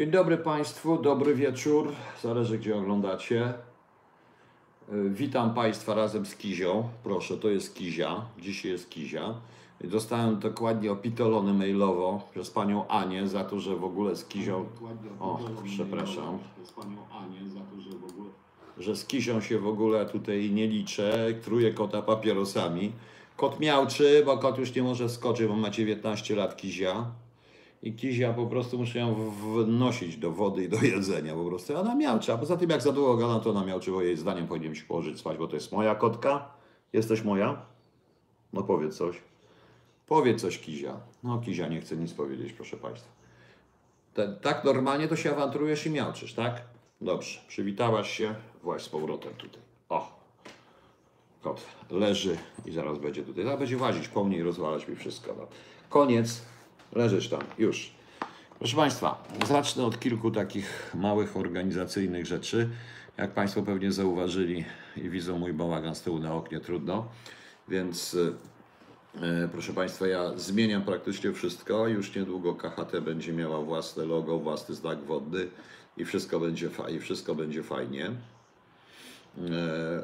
Dzień dobry Państwu, dobry wieczór, zależy gdzie oglądacie. Y, Witam Państwa razem z Kizią. Proszę, to jest Kizia, dzisiaj jest Kizia. Dostałem dokładnie opitolony mailowo przez Panią Anię za to, że w ogóle z Kizią... O, przepraszam. Z panią Anię za to, że w ogóle. że z Kizią się w ogóle tutaj nie liczę, truje kota papierosami. Kot miałczy, bo kot już nie może skoczyć, bo ma 19 lat Kizia. I Kizia po prostu muszę ją wnosić do wody i do jedzenia po prostu. Ona miałczy, a poza tym jak za długo gada, to ona miałczy, bo jej zdaniem powinienem się położyć spać, bo to jest moja kotka. Jesteś moja? No powiedz coś. Powiedz coś Kizia. No Kizia nie chce nic powiedzieć, proszę Państwa. Te- tak normalnie to się awanturujesz i miałczysz, tak? Dobrze, przywitałaś się, właśnie z powrotem tutaj. O, kot leży i zaraz będzie tutaj. Zaraz będzie łazić po mnie i rozwalać mi wszystko. No. Koniec, leżysz tam, już. Proszę Państwa, zacznę od kilku takich małych organizacyjnych rzeczy. Jak Państwo pewnie zauważyli i widzą mój bałagan z tyłu na oknie, trudno. Więc y, E, Proszę Państwa, ja zmieniam praktycznie wszystko. Już niedługo KHT będzie miała własne logo, własny znak wodny i wszystko będzie, fa- i wszystko będzie fajnie. E, e,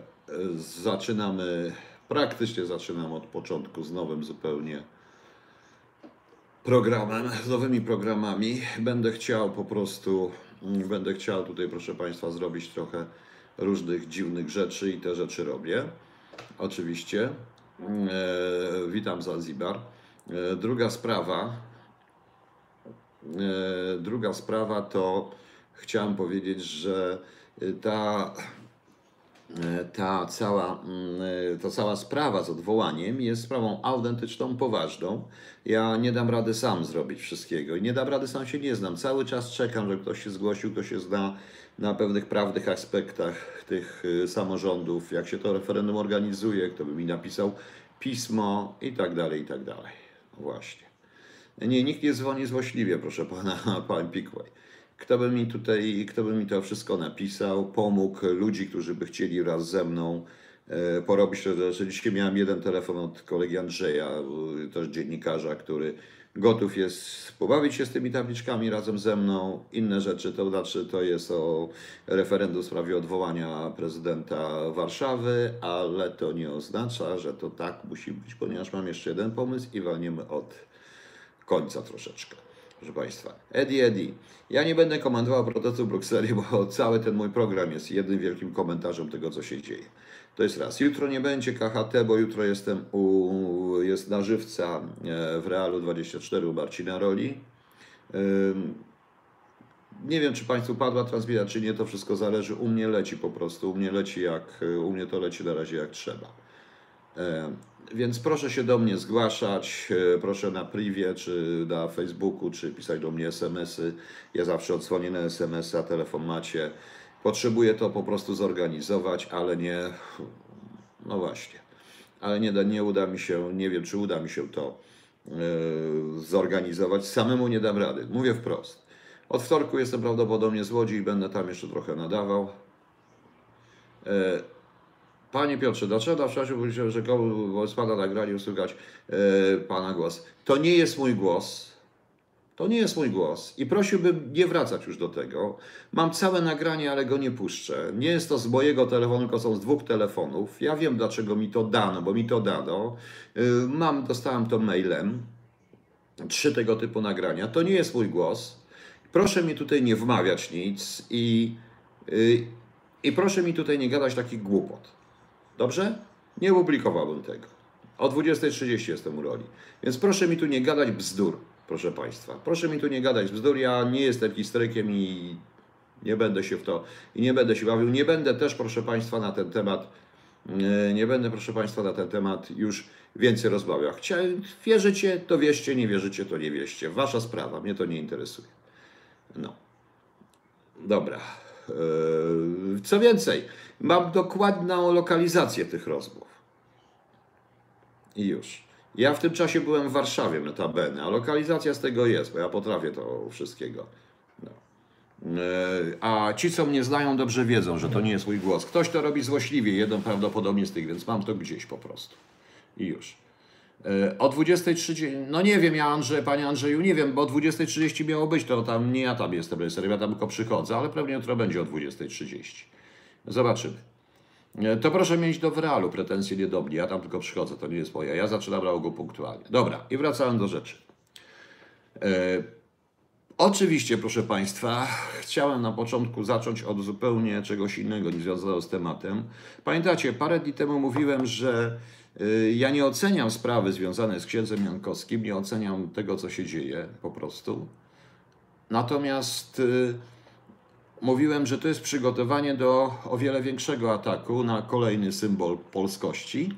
Zaczynamy, praktycznie zaczynam od początku z nowym zupełnie programem, z nowymi programami. Będę chciał po prostu, mm, będę chciał tutaj, proszę Państwa, zrobić trochę różnych dziwnych rzeczy i te rzeczy robię. Oczywiście. E, witam Zanzibar. E, druga sprawa. E, druga sprawa to chciałem powiedzieć, że ta ta cała, mm, e, ta cała sprawa z odwołaniem jest sprawą autentyczną, poważną. Ja nie dam rady sam zrobić wszystkiego i nie dam rady, sam się nie znam. Cały czas czekam, że ktoś się zgłosił, kto się zna na pewnych prawnych aspektach tych y, samorządów, jak się to referendum organizuje, kto by mi napisał pismo i tak dalej, i tak dalej. Właśnie. Nie, nikt nie dzwoni złośliwie, proszę pana, pan Pikway. Kto by mi tutaj, kto by mi to wszystko napisał, pomógł, ludzi, którzy by chcieli wraz ze mną e, porobić te rzeczy. Dzisiaj miałem jeden telefon od kolegi Andrzeja, też dziennikarza, który gotów jest pobawić się z tymi tabliczkami razem ze mną. Inne rzeczy to znaczy, to jest o referendum w sprawie odwołania prezydenta Warszawy, ale to nie oznacza, że to tak musi być, ponieważ mam jeszcze jeden pomysł i walniemy od końca troszeczkę. Proszę Państwa, Eddie, Eddie, ja nie będę komentował protestu w Brukseli, bo cały ten mój program jest jednym wielkim komentarzem tego, co się dzieje. To jest raz. Jutro nie będzie KHT, bo jutro jestem u, jest na żywca e, w Realu 24 u Marcina Roli. Nie wiem, czy Państwu padła transmisja, czy nie, to wszystko zależy. U mnie leci po prostu, u mnie leci jak, u mnie to leci na razie jak trzeba. Więc proszę się do mnie zgłaszać, e, proszę na privie, czy na Facebooku, czy pisać do mnie SMS-y. Ja zawsze odzwonię na SMS-y, a telefon macie. Potrzebuję to po prostu zorganizować, ale nie, no właśnie, ale nie, nie uda mi się, nie wiem, czy uda mi się to e, zorganizować. Samemu nie dam rady, mówię wprost. Od wtorku jestem prawdopodobnie z Łodzi i będę tam jeszcze trochę nadawał. E, Panie Piotrze, dlaczego powiedziałem, że komu bo z Pana nagraniu słychać e, Pana głos? To nie jest mój głos. To nie jest mój głos. I prosiłbym nie wracać już do tego. Mam całe nagranie, ale go nie puszczę. Nie jest to z mojego telefonu, tylko są z dwóch telefonów. Ja wiem, dlaczego mi to dano, bo mi to dano. E, Mam, dostałem to mailem. Trzy tego typu nagrania. To nie jest mój głos. Proszę mi tutaj nie wmawiać nic i, y, i proszę mi tutaj nie gadać takich głupot. Dobrze? Nie publikowałbym tego. O 20.30 jestem u roli. Więc proszę mi tu nie gadać bzdur, proszę Państwa. Proszę mi tu nie gadać bzdur. Ja nie jestem historykiem i nie będę się w to i nie będę się bawił. Nie będę też, proszę Państwa, na ten temat e, nie będę, proszę Państwa, na ten temat już więcej rozmawiał. Chciałem, wierzycie, to wierzcie, nie wierzycie, to nie wierzcie. Wasza sprawa, mnie to nie interesuje. No. Dobra. Eee, Co więcej, mam dokładną lokalizację tych rozmów. I już. Ja w tym czasie byłem w Warszawie, notabene, a lokalizacja z tego jest, bo ja potrafię to wszystkiego. No. Eee, A ci, co mnie znają, dobrze wiedzą, że to nie jest mój głos. Ktoś to robi złośliwie, jeden prawdopodobnie z tych, więc mam to gdzieś po prostu. I już. E, O 20.30, no nie wiem, ja Andrzej, panie Andrzeju, nie wiem, bo o 20.30 miało być, to tam nie ja tam jestem reżyserem, ja tam tylko przychodzę, ale pewnie jutro będzie o 20.30. Zobaczymy. E, To proszę mieć do wyralu pretensje nie do mnie, ja tam tylko przychodzę, to nie jest moja, ja zaczynam go punktualnie. Dobra, i wracałem do rzeczy. E, Oczywiście, proszę Państwa, chciałem na początku zacząć od zupełnie czegoś innego niż związanego z tematem. Pamiętacie, parę dni temu mówiłem, że y, ja nie oceniam sprawy związane z księdzem Jankowskim, nie oceniam tego, co się dzieje po prostu. Natomiast y, mówiłem, że to jest przygotowanie do o wiele większego ataku na kolejny symbol polskości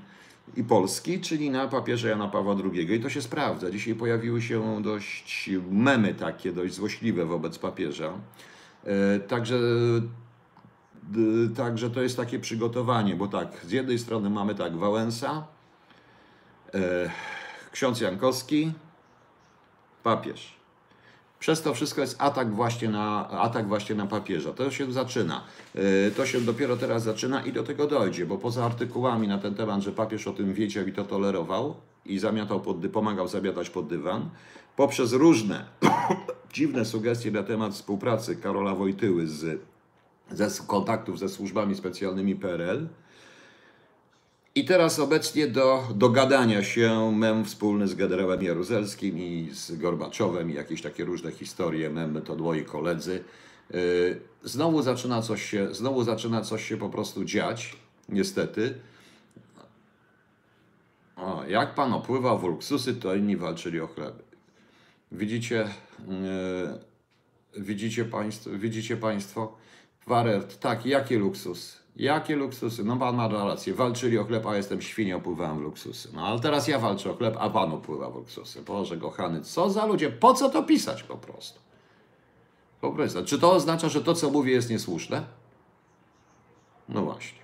i Polski, czyli na papieża Jana Pawła II. I to się sprawdza. Dzisiaj pojawiły się dość memy takie, dość złośliwe wobec papieża. E, Także, także to jest takie przygotowanie, bo tak, z jednej strony mamy tak Wałęsa, e, ksiądz Jankowski, papież. Przez to wszystko jest atak właśnie na, atak właśnie na papieża. To się zaczyna. Yy, To się dopiero teraz zaczyna i do tego dojdzie, bo poza artykułami na ten temat, że papież o tym wiedział i to tolerował i zamiatał pod, pomagał zamiatać pod dywan, poprzez różne dziwne sugestie na temat współpracy Karola Wojtyły z, ze kontaktów ze służbami specjalnymi PRL, i teraz obecnie do dogadania się mem wspólny z generałem Jaruzelskim i z Gorbaczowem i jakieś takie różne historie, memy to dwoi koledzy. Yy, Znowu zaczyna coś się, znowu zaczyna coś się po prostu dziać, niestety. O, jak pan opływał w luksusy, to inni walczyli o chleby. Widzicie, yy, widzicie państwo, widzicie państwo, Warert, tak, jakie luksusy? Jakie luksusy? No pan ma rację, walczyli o chleb, a jestem świnia, opływałem w luksusy. No ale teraz ja walczę o chleb, a pan opływa w luksusy. Boże kochany, co za ludzie, po co to pisać po prostu? Po prostu. Czy to oznacza, że to, co mówię, jest niesłuszne? No właśnie.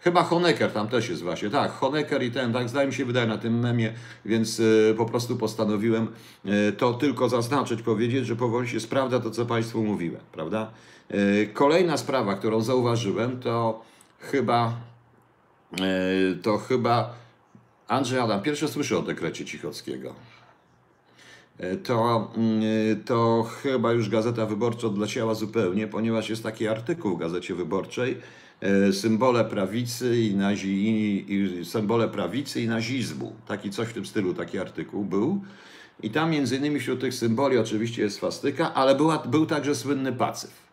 Chyba Honecker tam też jest właśnie. Tak, Honecker i ten, tak zdaje mi się wydaje na tym memie, więc y, po prostu postanowiłem y, to tylko zaznaczyć, powiedzieć, że powoli się sprawdza to, co Państwu mówiłem, prawda? Y, kolejna sprawa, którą zauważyłem, to chyba y, to chyba Andrzej Adam, pierwsze słyszę o dekrecie Cichockiego. Y, To, to chyba już Gazeta Wyborcza odleciała zupełnie, ponieważ jest taki artykuł w Gazecie Wyborczej, symbole prawicy i, nazi, i symbole prawicy i nazizmu. Taki coś w tym stylu, taki artykuł był. I tam między innymi wśród tych symboli oczywiście jest swastyka, ale była, był także słynny pacyf.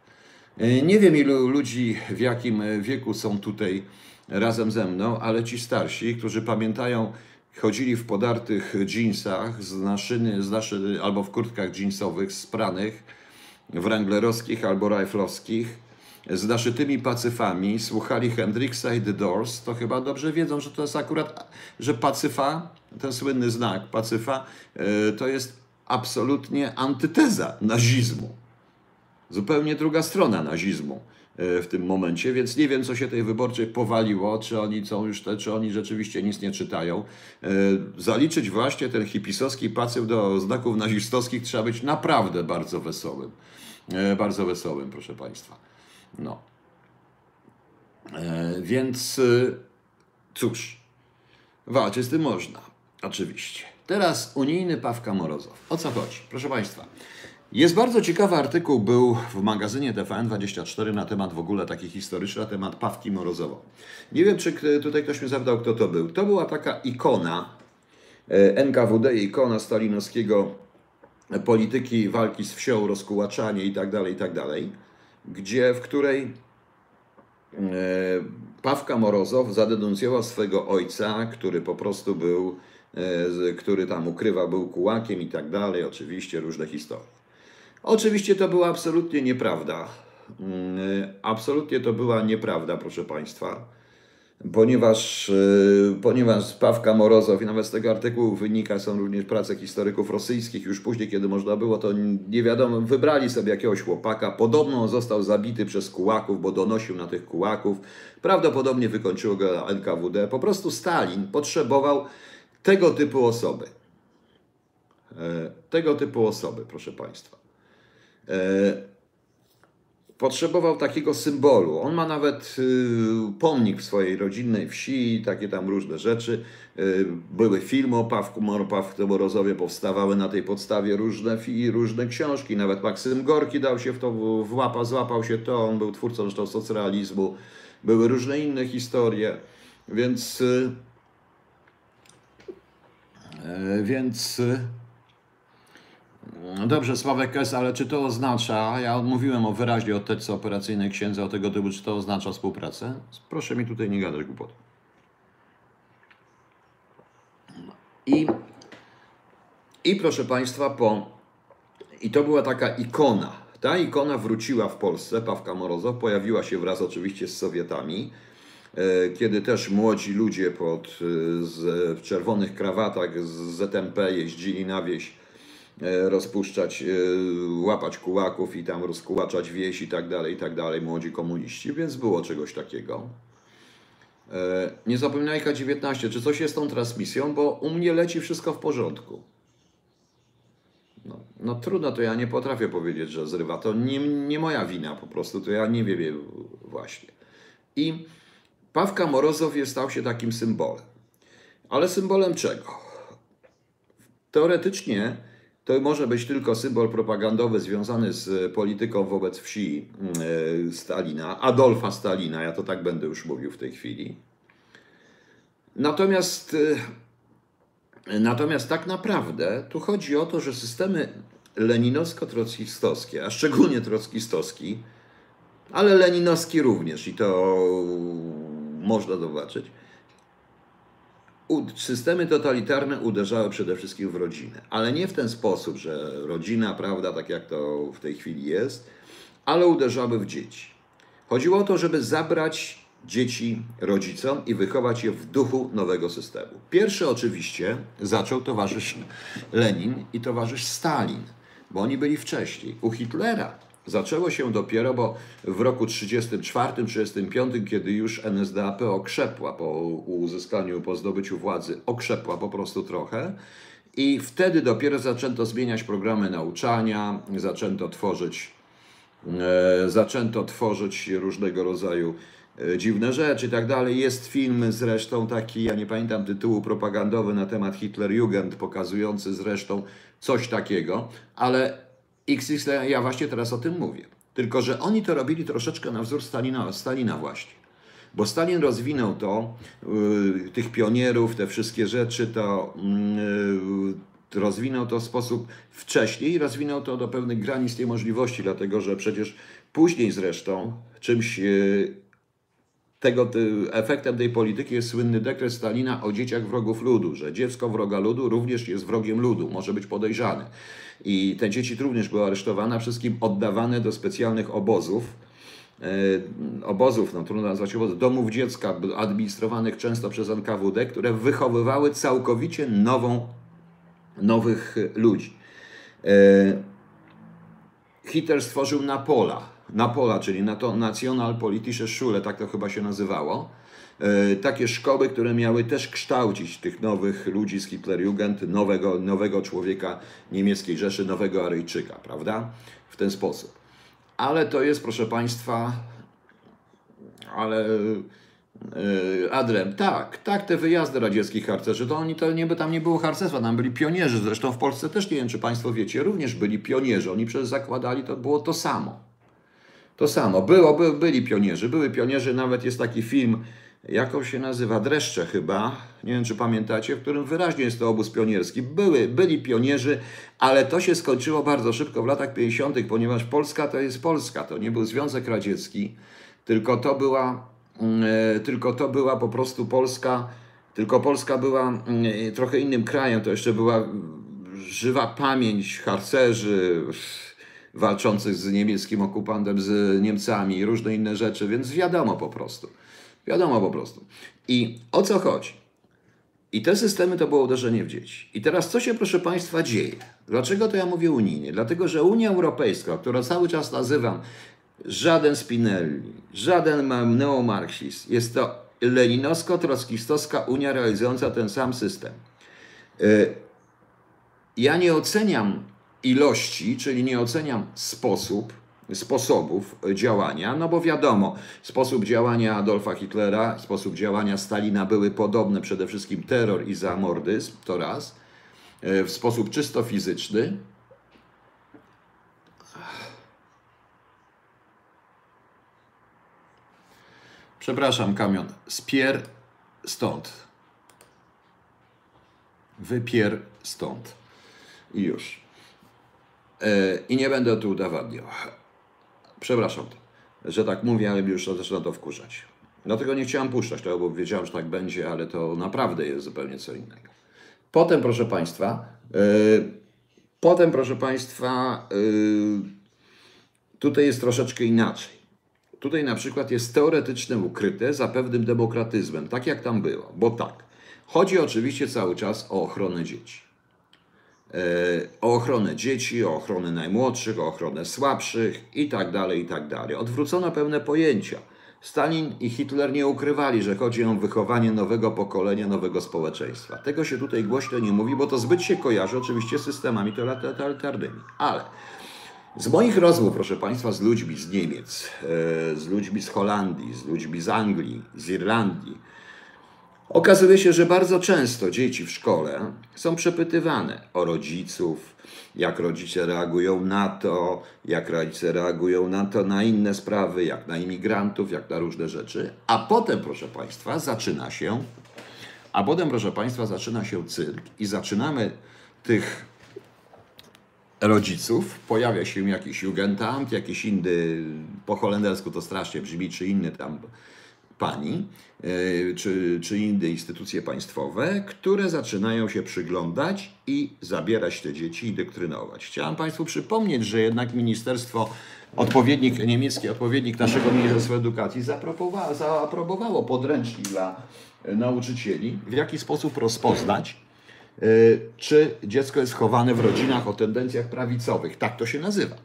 Y, Nie wiem, ilu ludzi w jakim y, wieku są tutaj razem ze mną, ale ci starsi, którzy pamiętają, chodzili w podartych dżinsach z naszyny, z naszy, albo w kurtkach dżinsowych spranych, wranglerowskich albo rajflowskich, z naszytymi pacyfami, słuchali Hendrixa i The Doors, to chyba dobrze wiedzą, że to jest akurat, że pacyfa, ten słynny znak pacyfa, y, to jest absolutnie antyteza nazizmu zupełnie druga strona nazizmu e, w tym momencie, więc nie wiem, co się tej wyborczej powaliło, czy oni są już te, czy oni rzeczywiście nic nie czytają. E, Zaliczyć właśnie ten hipisowski pacyf do znaków nazistowskich trzeba być naprawdę bardzo wesołym. E, Bardzo wesołym, proszę Państwa. No. Więc cóż, walczyć z tym można, oczywiście. Teraz unijny Pawka Morozow. O co chodzi? Proszę Państwa, jest bardzo ciekawy artykuł, był w magazynie TVN24 na temat w ogóle taki historyczny, na temat Pawki Morozowa. Nie wiem, czy tutaj ktoś mnie zapytał, kto to był. To była taka ikona e, NKWD, ikona stalinowskiego polityki walki z wsią, rozkułaczanie i tak dalej, i tak gdzie, w której e, Pawka Morozow zadenuncjował swego ojca, który po prostu był, e, który tam ukrywał, był kułakiem i tak oczywiście różne historie. Oczywiście to była absolutnie nieprawda. Mm, Absolutnie to była nieprawda, proszę Państwa, ponieważ, e, ponieważ Pawka Morozow, i nawet z tego artykułu wynika, są również prace historyków rosyjskich, już później, kiedy można było, to nie wiadomo, wybrali sobie jakiegoś chłopaka, podobno on został zabity przez kułaków, bo donosił na tych kułaków, prawdopodobnie wykończyło go NKWD, po prostu Stalin potrzebował tego typu osoby. E, Tego typu osoby, proszę Państwa. E, potrzebował takiego symbolu. On ma nawet y, pomnik w swojej rodzinnej wsi, takie tam różne rzeczy. Y, były filmy o Pawku, o Pawku Morozowie, powstawały na tej podstawie różne, różne książki. Nawet Maksym Gorki dał się w to w- włapa, złapał się to. On był twórcą zresztą socrealizmu. Były różne inne historie. Więc... y, e, Więc... no Dobrze, Sławek S., ale czy to oznacza, ja mówiłem o wyraźnie o teczce operacyjnej księdza, o tego typu, czy to oznacza współpracę? Proszę mi tutaj nie gadać głupot. I, I proszę Państwa, po, i to była taka ikona. Ta ikona wróciła w Polsce, Pawka Morozow, pojawiła się wraz oczywiście z Sowietami, e, kiedy też młodzi ludzie pod, e, z, w czerwonych krawatach z ZMP jeździli na wieś rozpuszczać, e, łapać kułaków i tam rozkułaczać wieś i tak dalej, i tak dalej, młodzi komuniści, więc było czegoś takiego. E, Nie zapominaj K19, czy coś jest z tą transmisją, bo u mnie leci wszystko w porządku. No, no trudno, to ja nie potrafię powiedzieć, że zrywa. To nie, nie moja wina po prostu, to ja nie wiem właśnie. I Pawka Morozow jest, stał się takim symbolem. Ale symbolem czego? Teoretycznie to może być tylko symbol propagandowy związany z polityką wobec wsi e, Stalina, Adolfa Stalina, ja to tak będę już mówił w tej chwili. Natomiast, e, natomiast tak naprawdę tu chodzi o to, że systemy leninowsko-trockistowskie, a szczególnie trockistowski, ale leninowski również i to można zobaczyć, systemy totalitarne uderzały przede wszystkim w rodzinę, ale nie w ten sposób, że rodzina, prawda, tak jak to w tej chwili jest, ale uderzały w dzieci. Chodziło o to, żeby zabrać dzieci rodzicom i wychować je w duchu nowego systemu. Pierwszy oczywiście zaczął towarzysz Lenin i towarzysz Stalin, bo oni byli wcześniej. U Hitlera zaczęło się dopiero, bo w roku 1934-1935, kiedy już NSDAP okrzepła po uzyskaniu, po zdobyciu władzy, okrzepła po prostu trochę, i wtedy dopiero zaczęto zmieniać programy nauczania, zaczęto tworzyć e, zaczęto tworzyć różnego rodzaju e, dziwne rzeczy i tak dalej. Jest film zresztą taki, ja nie pamiętam tytułu propagandowy na temat Hitlerjugend, pokazujący zresztą coś takiego, ale XX, ja właśnie teraz o tym mówię. Tylko, że oni to robili troszeczkę na wzór Stalina, Stalina właśnie. Bo Stalin rozwinął to, y, tych pionierów, te wszystkie rzeczy, to y, rozwinął to w sposób wcześniej, rozwinął to do pewnych granic tej możliwości, dlatego że przecież później zresztą czymś y, tego efektem tej polityki jest słynny dekret Stalina o dzieciach wrogów ludu, że dziecko wroga ludu również jest wrogiem ludu, może być podejrzane. I te dzieci również były aresztowane, wszystkim oddawane do specjalnych obozów, e, obozów, no trudno nazwać obozów, domów dziecka, administrowanych często przez NKWD, które wychowywały całkowicie nową, nowych ludzi. E, Hitler stworzył Napola, Napola, czyli na to Nationalpolitische Schule, tak to chyba się nazywało. E, Takie szkoły, które miały też kształcić tych nowych ludzi z Hitlerjugend, nowego, nowego człowieka niemieckiej Rzeszy, nowego Aryjczyka, prawda? W ten sposób. Ale to jest, proszę Państwa, ale e, Adrem, tak, tak, te wyjazdy radzieckich harcerzy, to oni to nie, by tam nie było harcerstwa, tam byli pionierzy, zresztą w Polsce też, nie wiem czy Państwo wiecie, również byli pionierzy, oni przecież zakładali, to było to samo. To samo, było, by, byli pionierzy, były pionierzy, nawet jest taki film, jak on się nazywa, Dreszcze chyba, nie wiem czy pamiętacie, w którym wyraźnie jest to obóz pionierski. Były, byli pionierzy, ale to się skończyło bardzo szybko w latach 50., ponieważ Polska to jest Polska, to nie był Związek Radziecki, tylko to była, mm, e, tylko to była po prostu Polska, tylko Polska była mm, e, trochę innym krajem, to jeszcze była mm, żywa pamięć harcerzy walczących z niemieckim okupantem, z Niemcami i różne inne rzeczy, więc wiadomo po prostu. Wiadomo po prostu. I o co chodzi? I te systemy to było uderzenie w dzieci. I teraz co się, proszę Państwa, dzieje? Dlaczego to ja mówię unijnie? Dlatego, że Unia Europejska, którą cały czas nazywam żaden Spinelli, żaden ma- neomarksizm, jest to leninowsko-trockistowska Unia realizująca ten sam system. Y, Ja nie oceniam ilości, czyli nie oceniam sposób, sposobów działania, no bo wiadomo, sposób działania Adolfa Hitlera, sposób działania Stalina były podobne, przede wszystkim terror i zamordyzm, to raz, e, w sposób czysto fizyczny. Przepraszam, kamion. Spier stąd. Wypier stąd. I już. E, I nie będę tu udowadniał. Przepraszam, że tak mówię, ale już zaczyna to wkurzać. Dlatego nie chciałem puszczać tego, bo wiedziałem, że tak będzie, ale to naprawdę jest zupełnie co innego. Potem, proszę Państwa, e, potem, proszę Państwa, e, tutaj jest troszeczkę inaczej. Tutaj na przykład jest teoretyczne ukryte za pewnym demokratyzmem, tak jak tam było, bo tak. Chodzi oczywiście cały czas o ochronę dzieci. E, O ochronę dzieci, o ochronę najmłodszych, o ochronę słabszych i tak dalej, i tak dalej. Odwrócono pewne pojęcia. Stalin i Hitler nie ukrywali, że chodzi o wychowanie nowego pokolenia, nowego społeczeństwa. Tego się tutaj głośno nie mówi, bo to zbyt się kojarzy oczywiście z systemami totalitarnymi. Ale z moich rozmów, proszę Państwa, z ludźmi z Niemiec, e, z ludźmi z Holandii, z ludźmi z Anglii, z Irlandii, okazuje się, że bardzo często dzieci w szkole są przepytywane o rodziców, jak rodzice reagują na to, jak rodzice reagują na to, na inne sprawy, jak na imigrantów, jak na różne rzeczy. A potem, proszę Państwa, zaczyna się, a potem, proszę Państwa, zaczyna się cyrk i zaczynamy tych rodziców, pojawia się jakiś Jugendamt, jakiś inny, po holendersku to strasznie brzmi, czy inny tam pani, e, czy, czy inne instytucje państwowe, które zaczynają się przyglądać i zabierać te dzieci i doktrynować. Chciałem Państwu przypomnieć, że jednak ministerstwo, odpowiednik niemiecki, odpowiednik naszego Ministerstwa Edukacji zaaprobowało, podręcznik dla e, nauczycieli, w jaki sposób rozpoznać Y, czy dziecko jest chowane w rodzinach o tendencjach prawicowych. Tak to się nazywa.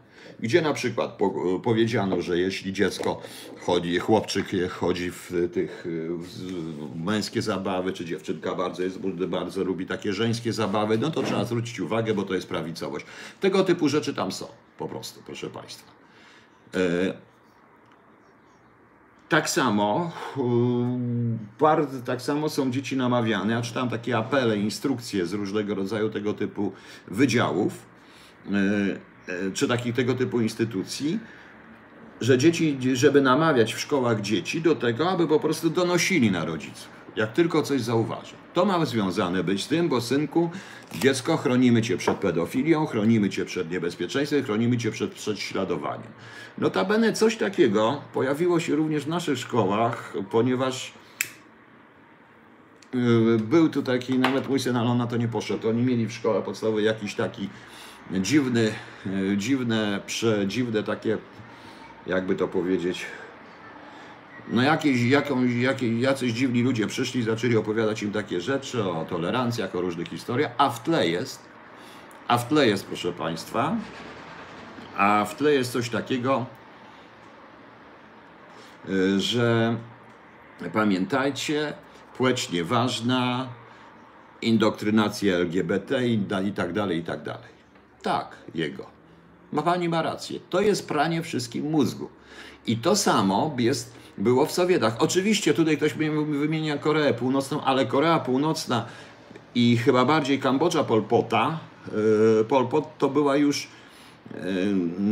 Gdzie na przykład po, powiedziano, że jeśli dziecko chodzi, chłopczyk chodzi w tych w męskie zabawy, czy dziewczynka bardzo, jest, bardzo lubi takie żeńskie zabawy, no to trzeba zwrócić uwagę, bo to jest prawicowość. Tego typu rzeczy tam są, po prostu, proszę Państwa. Y, tak samo, bardzo, tak samo są dzieci namawiane. Ja czytam takie apele, instrukcje z różnego rodzaju tego typu wydziałów, yy, czy takich tego typu instytucji, że dzieci, żeby namawiać w szkołach dzieci do tego, aby po prostu donosili na rodziców, jak tylko coś zauważą. To ma związane być z tym, bo synku, dziecko, chronimy cię przed pedofilią, chronimy cię przed niebezpieczeństwem, chronimy cię przed prześladowaniem. Notabene coś takiego pojawiło się również w naszych szkołach, ponieważ yy, był tu taki, nawet mój syn, ale on na to nie poszedł. Oni mieli w szkole podstawowej jakiś taki dziwny, yy, dziwne, przedziwne takie, jakby to powiedzieć, no jakieś, jakąś, jakieś, jacyś dziwni ludzie przyszli, zaczęli opowiadać im takie rzeczy o tolerancjach, o różnych historiach, a w tle jest, a w tle jest, proszę Państwa, a w tle jest coś takiego, y, że pamiętajcie, płeć nieważna, indoktrynacja LGBT i tak dalej, i tak dalej. Tak, jego. Ma pani ma rację. To jest pranie wszystkim mózgu. I to samo jest, było w Sowietach. Oczywiście tutaj ktoś wymienia Koreę Północną, ale Korea Północna i chyba bardziej Kambodża Polpota, yy, Polpot to była już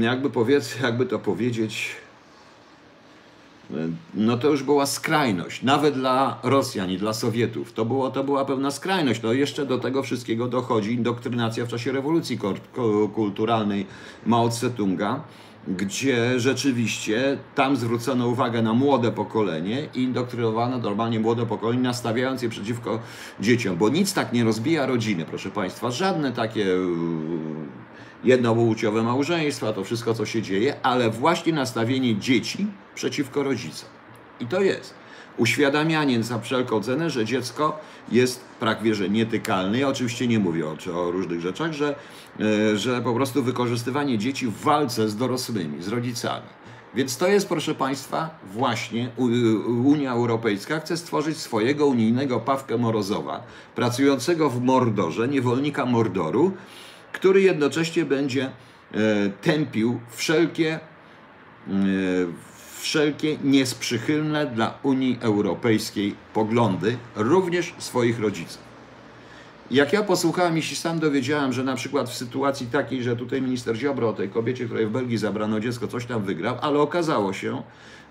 jakby powiedz, jakby to powiedzieć, no to już była skrajność, nawet dla Rosjan i dla Sowietów. To, było, to była pewna skrajność. No jeszcze do tego wszystkiego dochodzi indoktrynacja w czasie rewolucji kulturalnej Mao Tse-tunga, gdzie rzeczywiście tam zwrócono uwagę na młode pokolenie i indoktrynowano normalnie młode pokolenie, nastawiając je przeciwko dzieciom, bo nic tak nie rozbija rodziny, proszę Państwa. Żadne takie jednopłciowe małżeństwa, to wszystko, co się dzieje, ale właśnie nastawienie dzieci przeciwko rodzicom. I to jest uświadamianie za wszelką cenę, że dziecko jest prawie że nietykalne. Ja oczywiście nie mówię o, o różnych rzeczach, że, e, że po prostu wykorzystywanie dzieci w walce z dorosłymi, z rodzicami. Więc to jest, proszę Państwa, właśnie Unia Europejska chce stworzyć swojego unijnego Pawkę Morozowa, pracującego w Mordorze, niewolnika Mordoru, który jednocześnie będzie e, tępił wszelkie wszelkie niesprzychylne dla Unii Europejskiej poglądy, również swoich rodziców. Jak ja posłuchałem i się sam dowiedziałem, że na przykład w sytuacji takiej, że tutaj minister Ziobro o tej kobiecie, której w Belgii zabrano dziecko, coś tam wygrał, ale okazało się,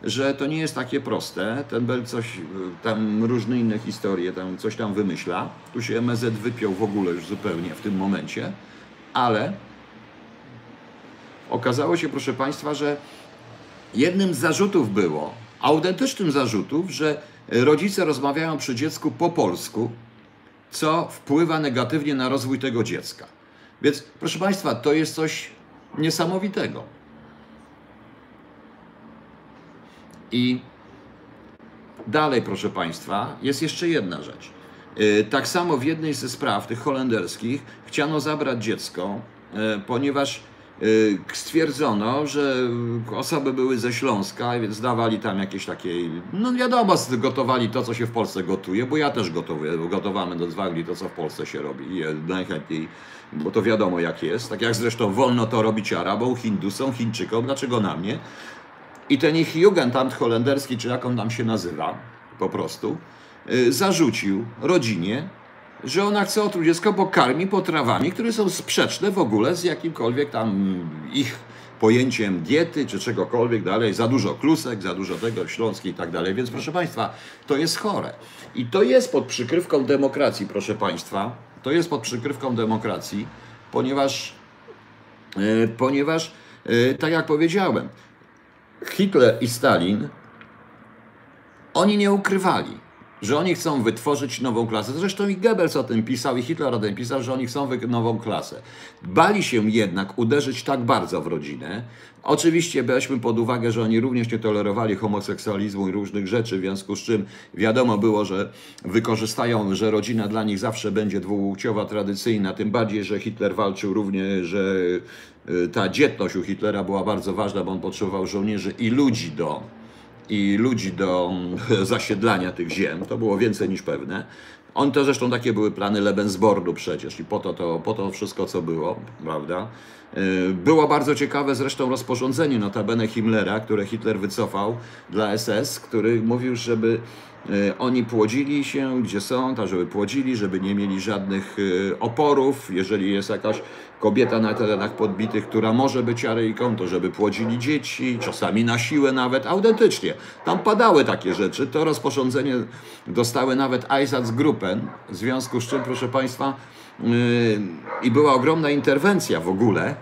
że to nie jest takie proste. Ten Belg coś, tam różne inne historie, tam coś tam wymyśla. Tu się MZ wypiął w ogóle już zupełnie w tym momencie, ale okazało się, proszę Państwa, że jednym z zarzutów było, autentycznym zarzutów, że rodzice rozmawiają przy dziecku po polsku, co wpływa negatywnie na rozwój tego dziecka. Więc, proszę Państwa, to jest coś niesamowitego. I dalej, proszę Państwa, jest jeszcze jedna rzecz. Y, tak samo w jednej ze spraw, tych holenderskich, chciano zabrać dziecko, y, ponieważ y, stwierdzono, że osoby były ze Śląska, więc dawali tam jakieś takie, no wiadomo, gotowali to, co się w Polsce gotuje, bo ja też gotuję, gotowamy do Zwagli to, co w Polsce się robi. Najchętniej, bo to wiadomo jak jest. Tak jak zresztą wolno to robić Arabom, Hindusom, Chińczykom, dlaczego na mnie? I ten ich Jugendamt holenderski, czy jak on tam się nazywa, po prostu, zarzucił rodzinie, że ona chce otruć dziecko, bo karmi potrawami, które są sprzeczne w ogóle z jakimkolwiek tam ich pojęciem diety czy czegokolwiek dalej, za dużo klusek, za dużo tego, śląskiej i tak dalej. Więc proszę Państwa, to jest chore. I to jest pod przykrywką demokracji, proszę Państwa, to jest pod przykrywką demokracji, ponieważ, yy, ponieważ yy, tak jak powiedziałem, Hitler i Stalin, oni nie ukrywali, że oni chcą wytworzyć nową klasę. Zresztą i Goebbels o tym pisał, i Hitler o tym pisał, że oni chcą nową klasę. Bali się jednak uderzyć tak bardzo w rodzinę. Oczywiście weźmy pod uwagę, że oni również nie tolerowali homoseksualizmu i różnych rzeczy, w związku z czym wiadomo było, że wykorzystają, że rodzina dla nich zawsze będzie dwupłciowa, tradycyjna, tym bardziej, że Hitler walczył również, że y, ta dzietność u Hitlera była bardzo ważna, bo on potrzebował żołnierzy i ludzi do i ludzi do zasiedlania tych ziem. To było więcej niż pewne. On to zresztą takie były plany Lebensbordu przecież i po to, to, po to wszystko, co było, prawda? Y, było bardzo ciekawe zresztą rozporządzenie notabene Himmlera, które Hitler wycofał dla SS, który mówił, żeby oni płodzili się, gdzie są, tak żeby płodzili, żeby nie mieli żadnych y, oporów. Jeżeli jest jakaś kobieta na terenach podbitych, która może być aryjką, to żeby płodzili dzieci, czasami na siłę nawet, autentycznie. Tam padały takie rzeczy. To rozporządzenie dostały nawet Einsatzgruppen, w związku z czym, proszę Państwa, yy, i była ogromna interwencja w ogóle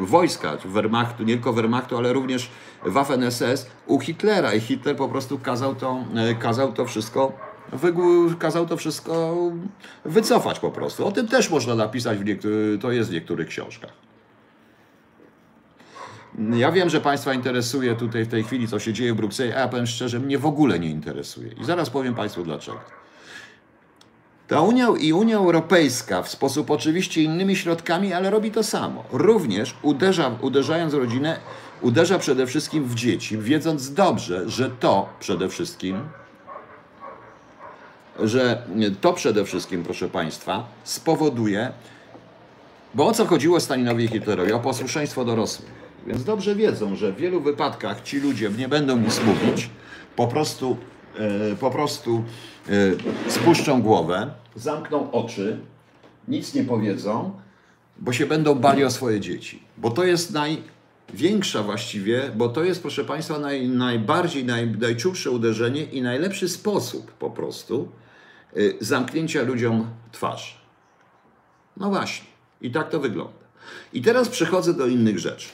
wojska, Wehrmachtu, nie tylko Wehrmachtu, ale również Waffen-SS u Hitlera i Hitler po prostu kazał to, yy, kazał to wszystko kazał to wszystko wycofać po prostu. O tym też można napisać, w niektórych, to jest w niektórych książkach. Ja wiem, że Państwa interesuje tutaj w tej chwili, co się dzieje w Brukseli, a ja powiem szczerze, mnie w ogóle nie interesuje. I zaraz powiem Państwu dlaczego. Ta Unia i Unia Europejska w sposób oczywiście innymi środkami, ale robi to samo. Również uderza, uderzając rodzinę, uderza przede wszystkim w dzieci, wiedząc dobrze, że to przede wszystkim że to przede wszystkim, proszę Państwa, spowoduje, bo o co chodziło Stalinowi i Hitlerowi? O posłuszeństwo dorosłych. Więc dobrze wiedzą, że w wielu wypadkach ci ludzie nie będą nic mówić, po prostu, e, po prostu e, spuszczą głowę, zamkną oczy, nic nie powiedzą, bo się będą bali o swoje dzieci. Bo to jest największa właściwie, bo to jest, proszę Państwa, naj, najbardziej, naj, uderzenie i najlepszy sposób po prostu, Y, zamknięcia ludziom twarzy. No właśnie. I tak to wygląda. I teraz przechodzę do innych rzeczy.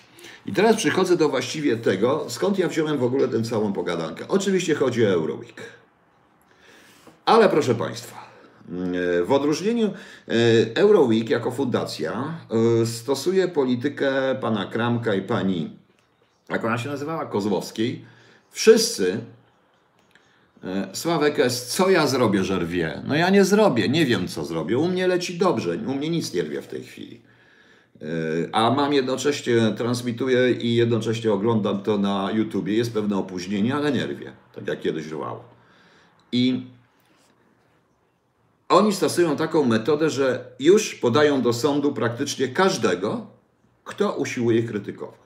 I teraz przechodzę do właściwie tego, skąd ja wziąłem w ogóle tę całą pogadankę. Oczywiście chodzi o Euroweek. Ale proszę Państwa, w odróżnieniu y, Euroweek jako fundacja stosuje politykę pana Kramka i pani, jak ona się nazywała, Kozłowskiej. Wszyscy E, Sławek S., co ja zrobię, że rwie? No ja nie zrobię, nie wiem co zrobię. U mnie leci dobrze, u mnie nic nie rwie w tej chwili. E, a mam jednocześnie, transmituję i jednocześnie oglądam to na YouTubie. Jest pewne opóźnienie, ale nie rwie, tak jak kiedyś rwało. I oni stosują taką metodę, że już podają do sądu praktycznie każdego, kto usiłuje krytykować.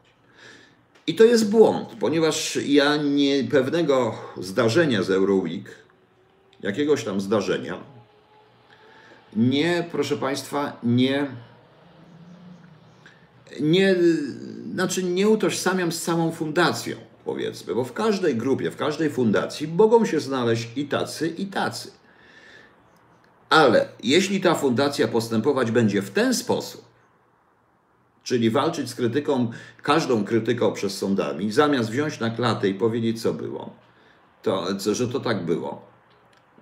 I to jest błąd, ponieważ ja nie pewnego zdarzenia z Euroweek, jakiegoś tam zdarzenia, nie, proszę Państwa, nie, nie, znaczy nie utożsamiam z całą fundacją, powiedzmy, bo w każdej grupie, w każdej fundacji mogą się znaleźć i tacy, i tacy. Ale jeśli ta fundacja postępować będzie w ten sposób, czyli walczyć z krytyką, każdą krytyką przez sądami, zamiast wziąć na klatę i powiedzieć, co było, to, że to tak było,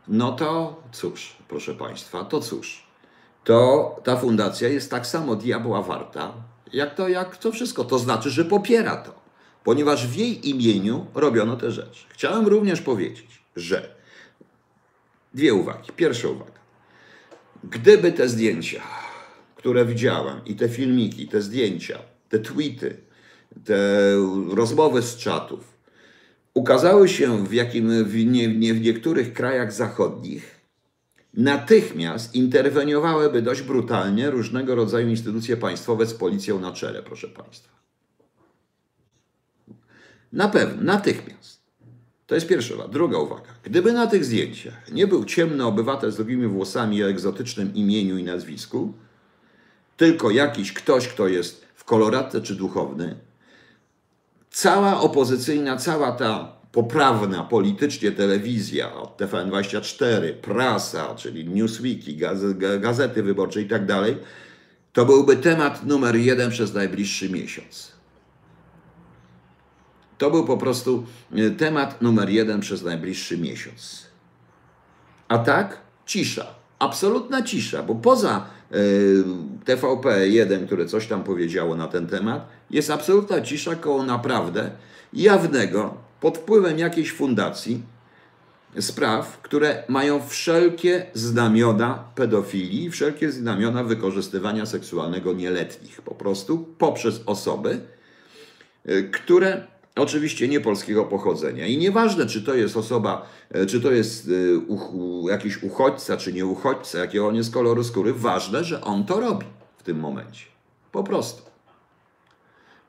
no to cóż, proszę Państwa, to cóż, to ta fundacja jest tak samo diabła warta, jak to, jak to wszystko. To znaczy, że popiera to, ponieważ w jej imieniu robiono te rzeczy. Chciałem również powiedzieć, że dwie uwagi. Pierwsza uwaga. Gdyby te zdjęcia, które widziałem, i te filmiki, te zdjęcia, te tweety, te rozmowy z czatów, ukazały się w, jakim, w, nie, nie w niektórych krajach zachodnich, natychmiast interweniowałyby dość brutalnie różnego rodzaju instytucje państwowe z policją na czele, proszę Państwa. Na pewno, natychmiast. To jest pierwsza uwaga. Druga uwaga. Gdyby na tych zdjęciach nie był ciemny obywatel z długimi włosami o egzotycznym imieniu i nazwisku, tylko jakiś ktoś, kto jest w koloratce czy duchowny, cała opozycyjna, cała ta poprawna politycznie telewizja, TVN24, prasa, czyli Newsweeki, gazety wyborcze i tak dalej, to byłby temat numer jeden przez najbliższy miesiąc. To był po prostu e, temat numer jeden przez najbliższy miesiąc. A tak cisza, absolutna cisza, bo poza e, TVP1, które coś tam powiedziało na ten temat, jest absolutna cisza koło naprawdę jawnego, pod wpływem jakiejś fundacji, spraw, które mają wszelkie znamiona pedofilii, wszelkie znamiona wykorzystywania seksualnego nieletnich, po prostu poprzez osoby, e, które Oczywiście nie polskiego pochodzenia. I nieważne, czy to jest osoba, e, czy to jest e, uch, jakiś uchodźca, czy nie uchodźca, jakiego on jest koloru skóry, ważne, że on to robi w tym momencie. Po prostu.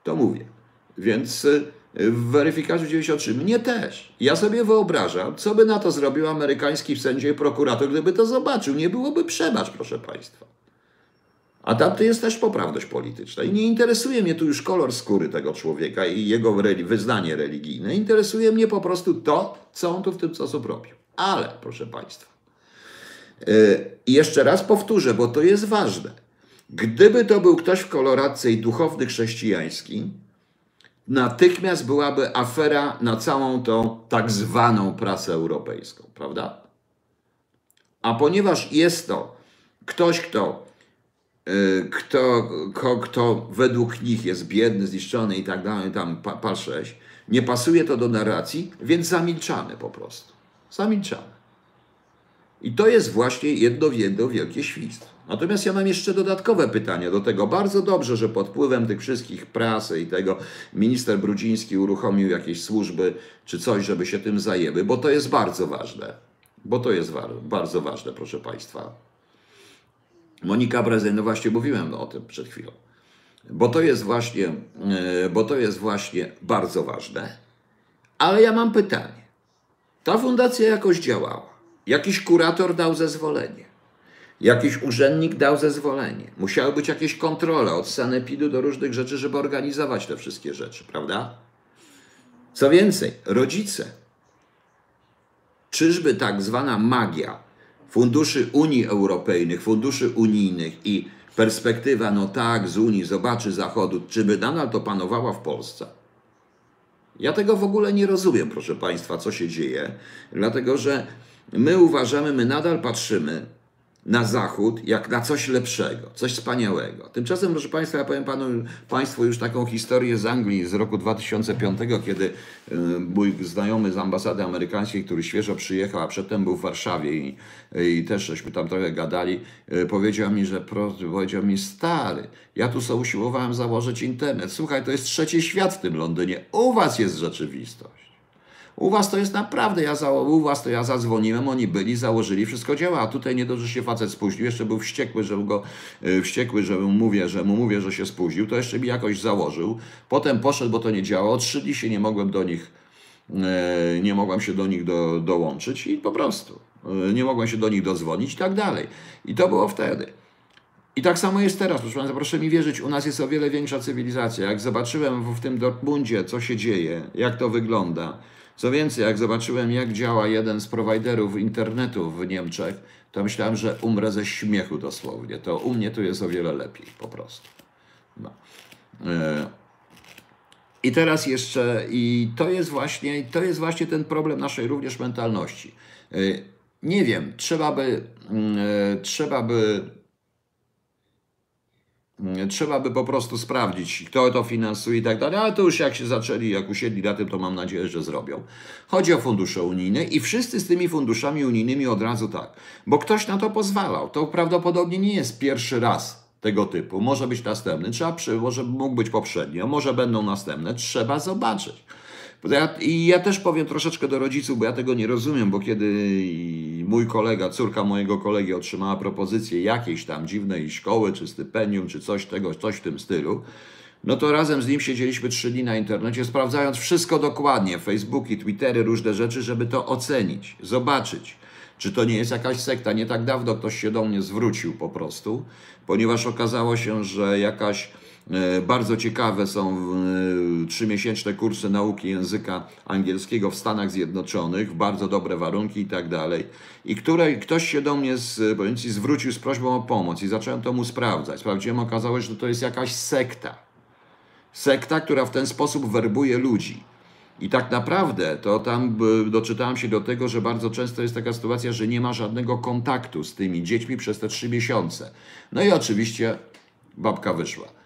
To mówię. Więc e, w weryfikacji 93 mnie też. Ja sobie wyobrażam, co by na to zrobił amerykański sędzia i prokurator, gdyby to zobaczył. Nie byłoby przebacz, proszę Państwa. A tamty jest też poprawność polityczna. I nie interesuje mnie tu już kolor skóry tego człowieka i jego wyznanie religijne. Interesuje mnie po prostu to, co on tu w tym sposób robił. Ale, proszę Państwa, i jeszcze raz powtórzę, bo to jest ważne. Gdyby to był ktoś w koloradce i duchowny chrześcijański, natychmiast byłaby afera na całą tą tak zwaną prasę europejską, prawda? A ponieważ jest to ktoś, kto Y, kto, kto, kto według nich jest biedny, zniszczony i tak dalej, tam pal 6, nie pasuje to do narracji, więc zamilczamy po prostu. Zamilczamy. I to jest właśnie jedno, jedno wielkie świństwo. Natomiast ja mam jeszcze dodatkowe pytania do tego. Bardzo dobrze, że pod wpływem tych wszystkich prasy i tego minister Brudziński uruchomił jakieś służby czy coś, żeby się tym zajęły, bo to jest bardzo ważne. Bo to jest bardzo ważne, proszę Państwa. Monika Brezyn, no właśnie mówiłem o tym przed chwilą. Bo to jest właśnie, e, bo to jest właśnie bardzo ważne. Ale ja mam pytanie. Ta fundacja jakoś działała. Jakiś kurator dał zezwolenie. Jakiś urzędnik dał zezwolenie. Musiały być jakieś kontrole od sanepidu do różnych rzeczy, żeby organizować te wszystkie rzeczy, prawda? Co więcej, rodzice. Czyżby tak zwana magia funduszy Unii Europejnych, funduszy unijnych i perspektywa, no tak, z Unii, zobaczy Zachodu, czy by nadal to panowała w Polsce? Ja tego w ogóle nie rozumiem, proszę Państwa, co się dzieje, dlatego że my uważamy, my nadal patrzymy na Zachód jak na coś lepszego, coś wspaniałego. Tymczasem, proszę Państwa, ja powiem panu, Państwu już taką historię z Anglii z roku 2005, kiedy y, mój znajomy z ambasady amerykańskiej, który świeżo przyjechał, a przedtem był w Warszawie i, i też żeśmy tam trochę gadali, y, powiedział mi, że powiedział mi, stary, ja tu sobie usiłowałem założyć internet. Słuchaj, to jest trzeci świat w tym Londynie. U Was jest rzeczywistość. U was to jest naprawdę, ja za, u was to ja zadzwoniłem, oni byli, założyli, wszystko działa, a tutaj nie dość, się facet spóźnił, jeszcze był wściekły, że go, y, wściekły, że mu mówię, że mu mówię, że się spóźnił, to jeszcze mi jakoś założył, potem poszedł, bo to nie działało, trzy dni się nie mogłem do nich, y, nie mogłem się do nich do, dołączyć i po prostu, y, nie mogłem się do nich dozwonić i tak dalej. I to było wtedy. I tak samo jest teraz, proszę Państwa, proszę mi wierzyć, u nas jest o wiele większa cywilizacja. Jak zobaczyłem w tym Dortmundzie, co się dzieje, jak to wygląda, co więcej, jak zobaczyłem, jak działa jeden z prowajderów internetu w Niemczech, to myślałem, że umrę ze śmiechu dosłownie. To u mnie tu jest o wiele lepiej, po prostu. No. E, I teraz jeszcze, i to jest właśnie, to jest właśnie ten problem naszej również mentalności. E, Nie wiem, trzeba by, mm, e, trzeba by Trzeba by po prostu sprawdzić, kto to finansuje i tak dalej, ale to już jak się zaczęli, jak usiedli na tym, to mam nadzieję, że zrobią. Chodzi o fundusze unijne i wszyscy z tymi funduszami unijnymi od razu tak, bo ktoś na to pozwalał. To prawdopodobnie nie jest pierwszy raz tego typu. Może być następny, trzeba przy, może mógł być poprzednio, może będą następne, trzeba zobaczyć. I ja też powiem troszeczkę do rodziców, bo ja tego nie rozumiem, bo kiedy mój kolega, córka mojego kolegi otrzymała propozycję jakiejś tam dziwnej szkoły, czy stypendium, czy coś tego, coś w tym stylu, no to razem z nim siedzieliśmy trzy dni na internecie, sprawdzając wszystko dokładnie, Facebooki, Twittery, różne rzeczy, żeby to ocenić, zobaczyć, czy to nie jest jakaś sekta. Nie tak dawno ktoś się do mnie zwrócił po prostu, ponieważ okazało się, że jakaś Bardzo ciekawe są e, trzymiesięczne kursy nauki języka angielskiego w Stanach Zjednoczonych, bardzo dobre warunki i tak dalej. I której ktoś się do mnie z, ci, zwrócił z prośbą o pomoc i zacząłem to mu sprawdzać. Sprawdziłem, okazało się, że to jest jakaś sekta. Sekta, która w ten sposób werbuje ludzi. I tak naprawdę to tam doczytałem się do tego, że bardzo często jest taka sytuacja, że nie ma żadnego kontaktu z tymi dziećmi przez te trzy miesiące. No i oczywiście babka wyszła.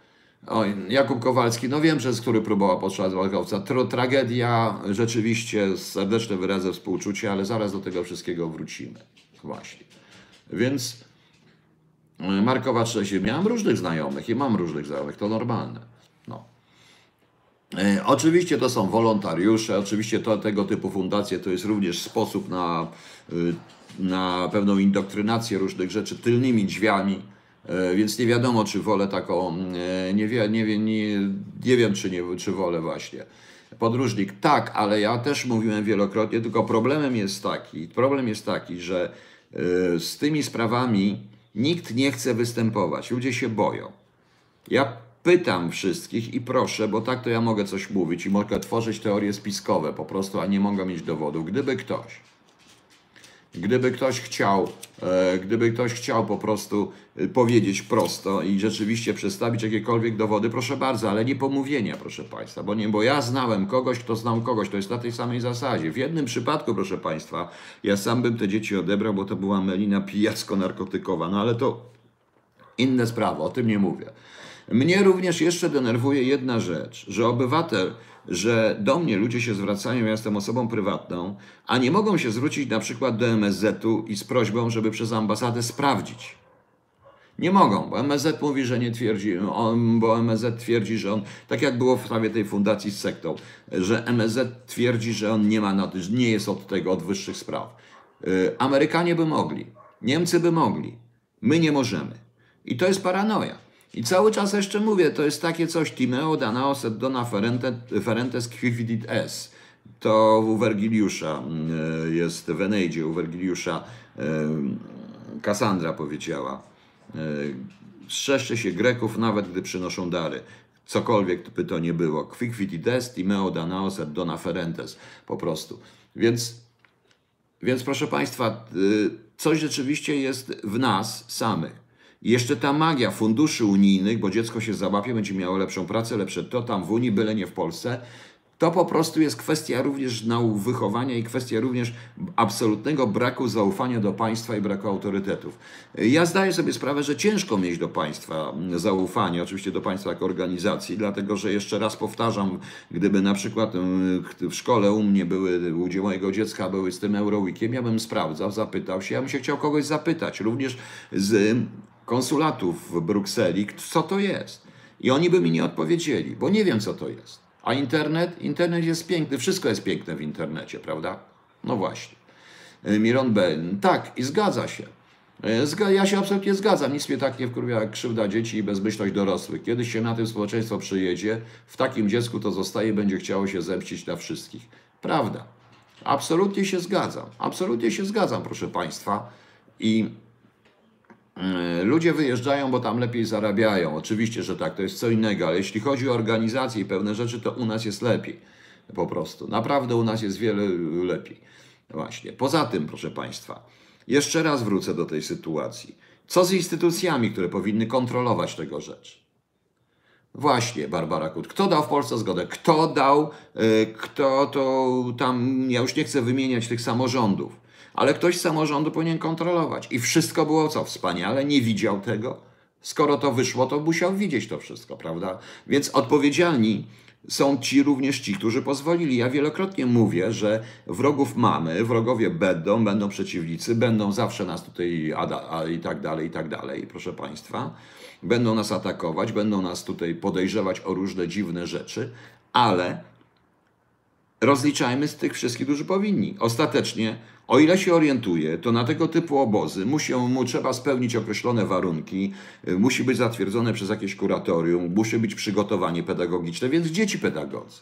Oj, Jakub Kowalski, no wiem, że z który próbował podczas walkowca. Tragedia, rzeczywiście serdeczne wyrazy współczucia, ale zaraz do tego wszystkiego wrócimy. Właśnie. Więc y, Markowa Trzecie, miałem różnych znajomych i mam różnych znajomych, to normalne. No. E, Oczywiście to są wolontariusze, oczywiście to, tego typu fundacje to jest również sposób na, y, na pewną indoktrynację różnych rzeczy tylnymi drzwiami, E, więc nie wiadomo, czy wolę taką, e, nie, wie, nie, wie, nie, nie wiem, czy, nie, czy wolę właśnie. Podróżnik, tak, ale ja też mówiłem wielokrotnie, tylko problemem jest taki, problem jest taki, że e, z tymi sprawami nikt nie chce występować, ludzie się boją. Ja pytam wszystkich i proszę, bo tak to ja mogę coś mówić i mogę tworzyć teorie spiskowe po prostu, a nie mogę mieć dowodu. Gdyby ktoś, gdyby ktoś chciał, e, gdyby ktoś chciał po prostu e, powiedzieć prosto i rzeczywiście przedstawić jakiekolwiek dowody, proszę bardzo, ale nie pomówienia, proszę Państwa, bo nie, bo ja znałem kogoś, kto znał kogoś, to jest na tej samej zasadzie. W jednym przypadku, proszę Państwa, ja sam bym te dzieci odebrał, bo to była melina pijacko-narkotykowa, no ale to inne sprawy, o tym nie mówię. Mnie również jeszcze denerwuje jedna rzecz, że obywatel, że do mnie ludzie się zwracają, ja jestem osobą prywatną, a nie mogą się zwrócić na przykład do MSZ-u i z prośbą, żeby przez ambasadę sprawdzić. Nie mogą, bo MSZ mówi, że nie twierdzi, on, bo MSZ twierdzi, że on, tak jak było w sprawie tej fundacji z sektą, że MSZ twierdzi, że on nie ma, na, nie jest od tego, od wyższych spraw. Y, Amerykanie by mogli, Niemcy by mogli, my nie możemy. I to jest paranoja. I cały czas jeszcze mówię, to jest takie coś, Timeo Danaos et dona ferente, ferentes quifidit es. To u Wergiliusza y, jest w Eneidzie, u Wergiliusza y, Kassandra powiedziała. Y, Strzeżcie się Greków, nawet gdy przynoszą dary. Cokolwiek by to nie było. Quicvidit est, Timeo Danaos et dona ferentes. Po prostu. Więc więc proszę Państwa, coś rzeczywiście jest w nas samych. I jeszcze ta magia funduszy unijnych, bo dziecko się załapie, będzie miało lepszą pracę, lepsze to tam w Unii, byle nie w Polsce. To po prostu jest kwestia również nauk wychowania i kwestia również absolutnego braku zaufania do państwa i braku autorytetów. Ja zdaję sobie sprawę, że ciężko mieć do państwa zaufanie, oczywiście do państwa jako organizacji, dlatego że jeszcze raz powtarzam, gdyby na przykład w szkole u mnie były, u mojego dziecka były z tym Euroweekiem, ja bym sprawdzał, zapytał się, ja bym się chciał kogoś zapytać, również z konsulatów w Brukseli, co to jest. I oni by mi nie odpowiedzieli, bo nie wiem, co to jest. A internet? Internet jest piękny, wszystko jest piękne w internecie, prawda? No właśnie. E, Miron Ben, tak, i zgadza się. E, Zga- ja się absolutnie zgadzam. Nic mnie tak nie wkurwia jak krzywda dzieci i bezmyślność dorosłych. Kiedyś się na tym społeczeństwo przyjedzie, w takim dziecku to zostaje będzie chciało się zemścić na wszystkich. Prawda. Absolutnie się zgadzam. Absolutnie się zgadzam, proszę Państwa. I ludzie wyjeżdżają, bo tam lepiej zarabiają. Oczywiście, że tak, to jest co innego, ale jeśli chodzi o organizację i pewne rzeczy, to u nas jest lepiej. Po prostu. Naprawdę u nas jest wiele lepiej. Właśnie. Poza tym, proszę Państwa, jeszcze raz wrócę do tej sytuacji. Co z instytucjami, które powinny kontrolować tego rzeczy? Właśnie, Barbara Kut. Kto dał w Polsce zgodę? Kto dał, y, kto to tam, ja już nie chcę wymieniać tych samorządów, ale ktoś z samorządu powinien kontrolować. I wszystko było co? Wspaniale, nie widział tego. Skoro to wyszło, to musiał widzieć to wszystko, prawda? Więc odpowiedzialni są ci również ci, którzy pozwolili. Ja wielokrotnie mówię, że wrogów mamy, wrogowie będą, będą przeciwnicy, będą zawsze nas tutaj i tak dalej, i tak dalej, proszę Państwa. Będą nas atakować, będą nas tutaj podejrzewać o różne dziwne rzeczy, ale rozliczajmy z tych wszystkich, którzy powinni. Ostatecznie, o ile się orientuję, to na tego typu obozy musi, mu trzeba spełnić określone warunki, y, musi być zatwierdzone przez jakieś kuratorium, musi być przygotowanie pedagogiczne, więc dzieci pedagodzy.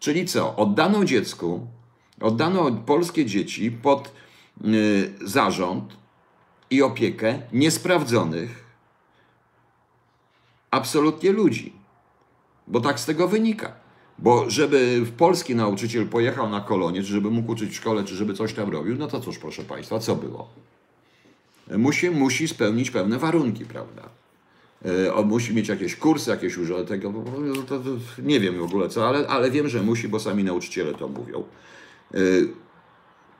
Czyli co? Oddano dziecku, oddano polskie dzieci pod y, zarząd i opiekę niesprawdzonych absolutnie ludzi. Bo tak z tego wynika. Bo żeby polski nauczyciel pojechał na kolonie, czy żeby mógł uczyć w szkole, czy żeby coś tam robił, no to cóż, proszę Państwa, co było? Musi, musi spełnić pewne warunki, prawda? E, On musi mieć jakieś kursy, jakieś użycie tego, to nie wiem w ogóle co, ale, ale wiem, że musi, bo sami nauczyciele to mówią.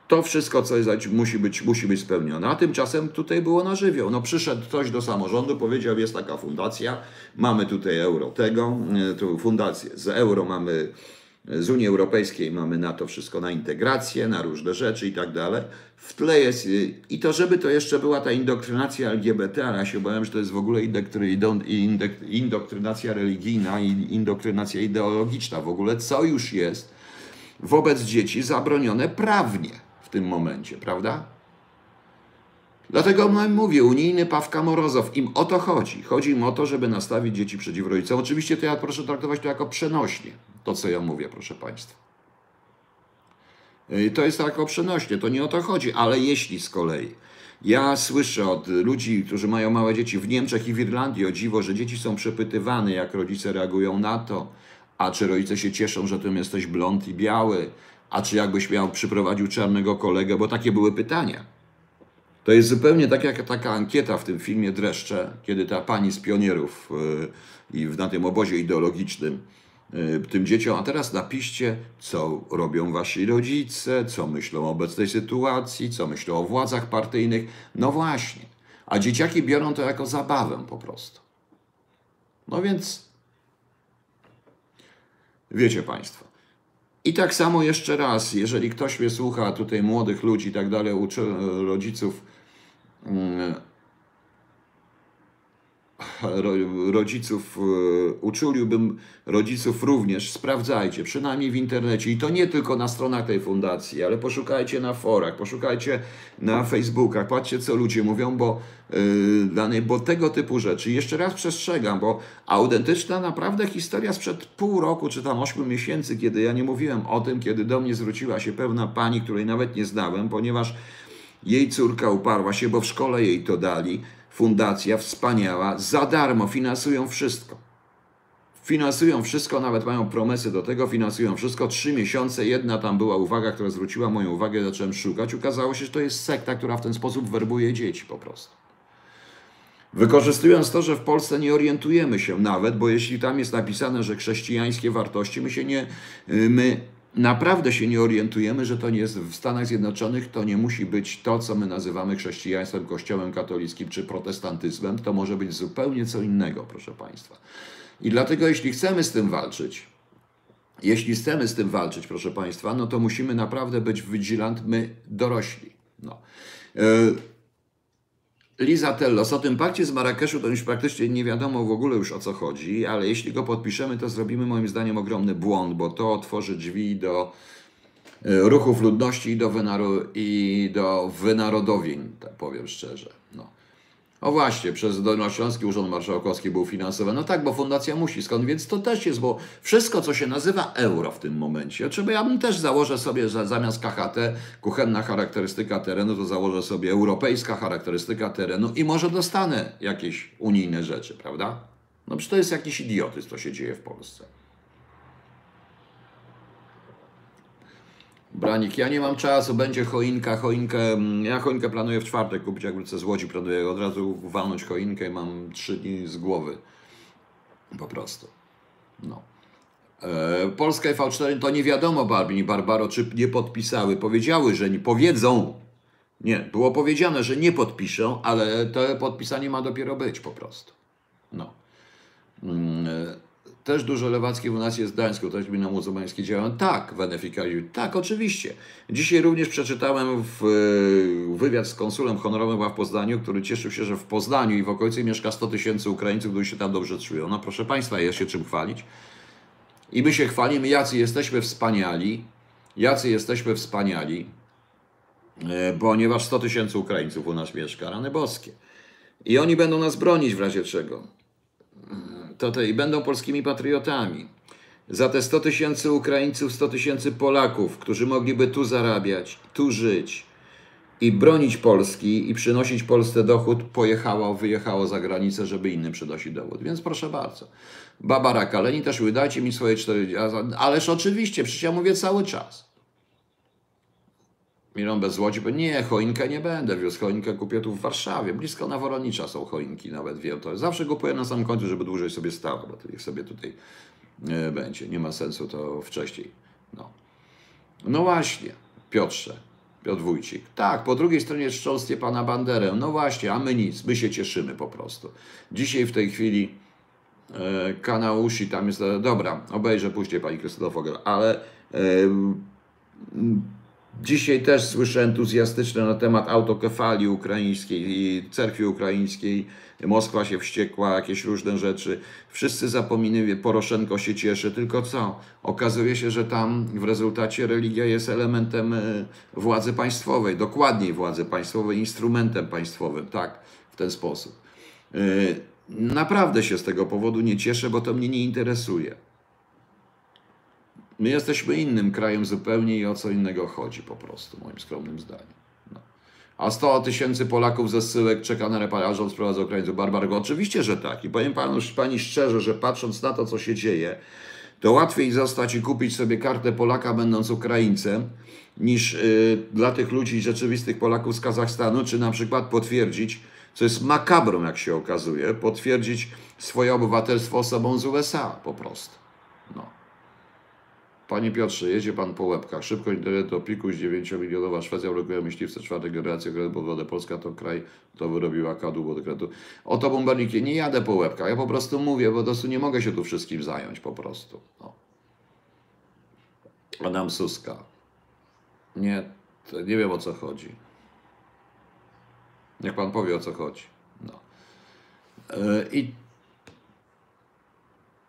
E, To wszystko, co jest, musi być, musi być spełnione. A tymczasem tutaj było na żywioł. No przyszedł ktoś do samorządu, powiedział, jest taka fundacja, mamy tutaj euro tego, e, tu fundację z euro mamy, z Unii Europejskiej mamy na to wszystko, na integrację, na różne rzeczy i tak dalej. W tle jest, y, i to żeby to jeszcze była ta indoktrynacja LGBT, ale ja się obawiam, że to jest w ogóle indoktry, indok- indoktrynacja religijna i indoktrynacja ideologiczna. W ogóle co już jest wobec dzieci zabronione prawnie tym momencie, prawda? Dlatego mówię, unijny Pawka Morozow, im o to chodzi. Chodzi im o to, żeby nastawić dzieci przeciw rodzicom. Oczywiście to ja proszę traktować to jako przenośnie, to co ja mówię, proszę Państwa. To jest jako przenośnie, to nie o to chodzi, ale jeśli z kolei ja słyszę od ludzi, którzy mają małe dzieci w Niemczech i w Irlandii o dziwo, że dzieci są przepytywane, jak rodzice reagują na to, a czy rodzice się cieszą, że ty jesteś blond i biały, a czy jakbyś miał przyprowadził czarnego kolegę, bo takie były pytania. To jest zupełnie tak jak taka ankieta w tym filmie Dreszcze, kiedy ta pani z pionierów yy, i w- na tym obozie ideologicznym yy, tym dzieciom, a teraz napiszcie, co robią wasi rodzice, co myślą o obecnej sytuacji, co myślą o władzach partyjnych. No właśnie. A dzieciaki biorą to jako zabawę po prostu. No więc wiecie Państwo. I tak samo jeszcze raz, jeżeli ktoś mnie słucha, tutaj młodych ludzi i tak dalej, uczy rodziców, mm, rodziców, e, uczuliłbym rodziców również, sprawdzajcie, przynajmniej w internecie. I to nie tylko na stronach tej fundacji, ale poszukajcie na forach, poszukajcie na Facebookach, patrzcie co ludzie mówią, bo, yy, bo tego typu rzeczy, jeszcze raz przestrzegam, bo autentyczna naprawdę historia sprzed pół roku czy tam ośmiu miesięcy, kiedy ja nie mówiłem o tym, kiedy do mnie zwróciła się pewna pani, której nawet nie znałem, ponieważ jej córka uparła się, bo w szkole jej to dali. Fundacja wspaniała, za darmo finansują wszystko. Finansują wszystko, nawet mają promesy do tego, finansują wszystko. Trzy miesiące, jedna tam była uwaga, która zwróciła moją uwagę, zacząłem szukać. Ukazało się, że to jest sekta, która w ten sposób werbuje dzieci po prostu. Wykorzystując to, że w Polsce nie orientujemy się nawet, bo jeśli tam jest napisane, że chrześcijańskie wartości, my się nie, my naprawdę się nie orientujemy, że to nie jest w Stanach Zjednoczonych, to nie musi być to, co my nazywamy chrześcijaństwem, kościołem katolickim czy protestantyzmem, to może być zupełnie co innego, proszę Państwa. I dlatego, jeśli chcemy z tym walczyć, jeśli chcemy z tym walczyć, proszę Państwa, no to musimy naprawdę być vigilant, my dorośli. No. E, Liza Tellos, o tym pakcie z Marrakeszu to już praktycznie nie wiadomo w ogóle już o co chodzi, ale jeśli go podpiszemy, to zrobimy moim zdaniem ogromny błąd, bo to otworzy drzwi do e, ruchów ludności i do, wynaru- i do wynarodowień, tak powiem szczerze. No. O właśnie, przez Dolnośląski Urząd Marszałkowski był finansowany. No tak, bo fundacja musi. Skąd więc to też jest, bo wszystko, co się nazywa euro w tym momencie, trzeba ja bym też założę sobie, że zamiast KHT, kuchenna charakterystyka terenu, to założę sobie europejska charakterystyka terenu i może dostanę jakieś unijne rzeczy, prawda? No przecież to jest jakiś idiotyzm, co się dzieje w Polsce. Branik, ja nie mam czasu, będzie choinka, choinkę, mm, ja choinkę planuję w czwartek kupić, jak wrócę z Łodzi, planuję od razu walnąć choinkę i mam trzy dni z głowy. Po prostu. No. E, Polska i V4 to nie wiadomo, Barbie i Barbaro, czy nie podpisały. Powiedziały, że nie, powiedzą. Nie, było powiedziane, że nie podpiszą, ale to podpisanie ma dopiero być po prostu. No. Mm, e, też dużo lewackich u nas jest w Gdańsku, też gmina muzułmańskie działają. Tak, Wenefikaliu, tak, oczywiście. Dzisiaj również przeczytałem w, e, wywiad z konsulem honorowym w Poznaniu, który cieszył się, że w Poznaniu i w okolicy mieszka 100 tysięcy Ukraińców, którzy się tam dobrze czują. No proszę Państwa, jest się czym chwalić. I my się chwalimy, jacy jesteśmy wspaniali, jacy jesteśmy wspaniali, e, ponieważ 100 tysięcy Ukraińców u nas mieszka, rany boskie. I oni będą nas bronić w razie czego. I będą polskimi patriotami. Za te 100 tysięcy Ukraińców, 100 tysięcy Polaków, którzy mogliby tu zarabiać, tu żyć i bronić Polski i przynosić Polsce dochód, pojechało, wyjechało za granicę, żeby innym przynosić dowód. Więc proszę bardzo. Barbara Kaleni też mówi, dajcie mi swoje cztery... Ależ oczywiście, przecież ja mówię cały czas. Milon bez Łodzi, bo nie, choinkę nie będę wiózł, choinkę kupię tu w Warszawie, blisko na Woronicza są choinki, nawet wiem to. Zawsze kupuję na samym końcu, żeby dłużej sobie stała, bo to niech sobie tutaj e, będzie. Nie ma sensu to wcześniej. No, no właśnie, Piotrze, Piotr Wójcik. Tak, po drugiej stronie czcząstwie pana Banderę. No właśnie, a my nic, my się cieszymy po prostu. Dzisiaj w tej chwili e, tam jest, e, dobra, obejrzę później pani Krystyna Fogel, ale e, Dzisiaj też słyszę entuzjastyczne na temat autokefalii ukraińskiej i cerkwi ukraińskiej. Moskwa się wściekła, jakieś różne rzeczy. Wszyscy zapominali, Poroszenko się cieszy, tylko co? Okazuje się, że tam w rezultacie religia jest elementem e, władzy państwowej, dokładniej władzy państwowej, instrumentem państwowym, tak, w ten sposób. E, naprawdę się z tego powodu nie cieszę, bo to mnie nie interesuje. My jesteśmy innym krajem zupełnie i o co innego chodzi po prostu, moim skromnym zdaniem. No. A 100 tysięcy Polaków ze zsyłek czeka na reparaż, rząd sprowadza Ukraińców barbargo. Oczywiście, że tak. I powiem panu, Pani szczerze, że patrząc na to, co się dzieje, to łatwiej zostać i kupić sobie kartę Polaka, będąc Ukraińcem, niż yy, dla tych ludzi rzeczywistych Polaków z Kazachstanu, czy na przykład potwierdzić, co jest makabrą, jak się okazuje, potwierdzić swoje obywatelstwo osobą z USA po prostu. No. Panie Piotrze, jedzie pan po łebkach. Szybko do piku 9-milionowa Szwecja blokuje myśliwce czwartej generacji wodę. Polska to kraj, to wyrobiła kadłub od kredytu. Oto bombarniki, nie jadę po łebkach. Ja po prostu mówię, po prostu nie mogę się tu wszystkim zająć po prostu. No. Adam Suska. Nie, nie wiem o co chodzi. Niech pan powie o co chodzi. No. Yy, I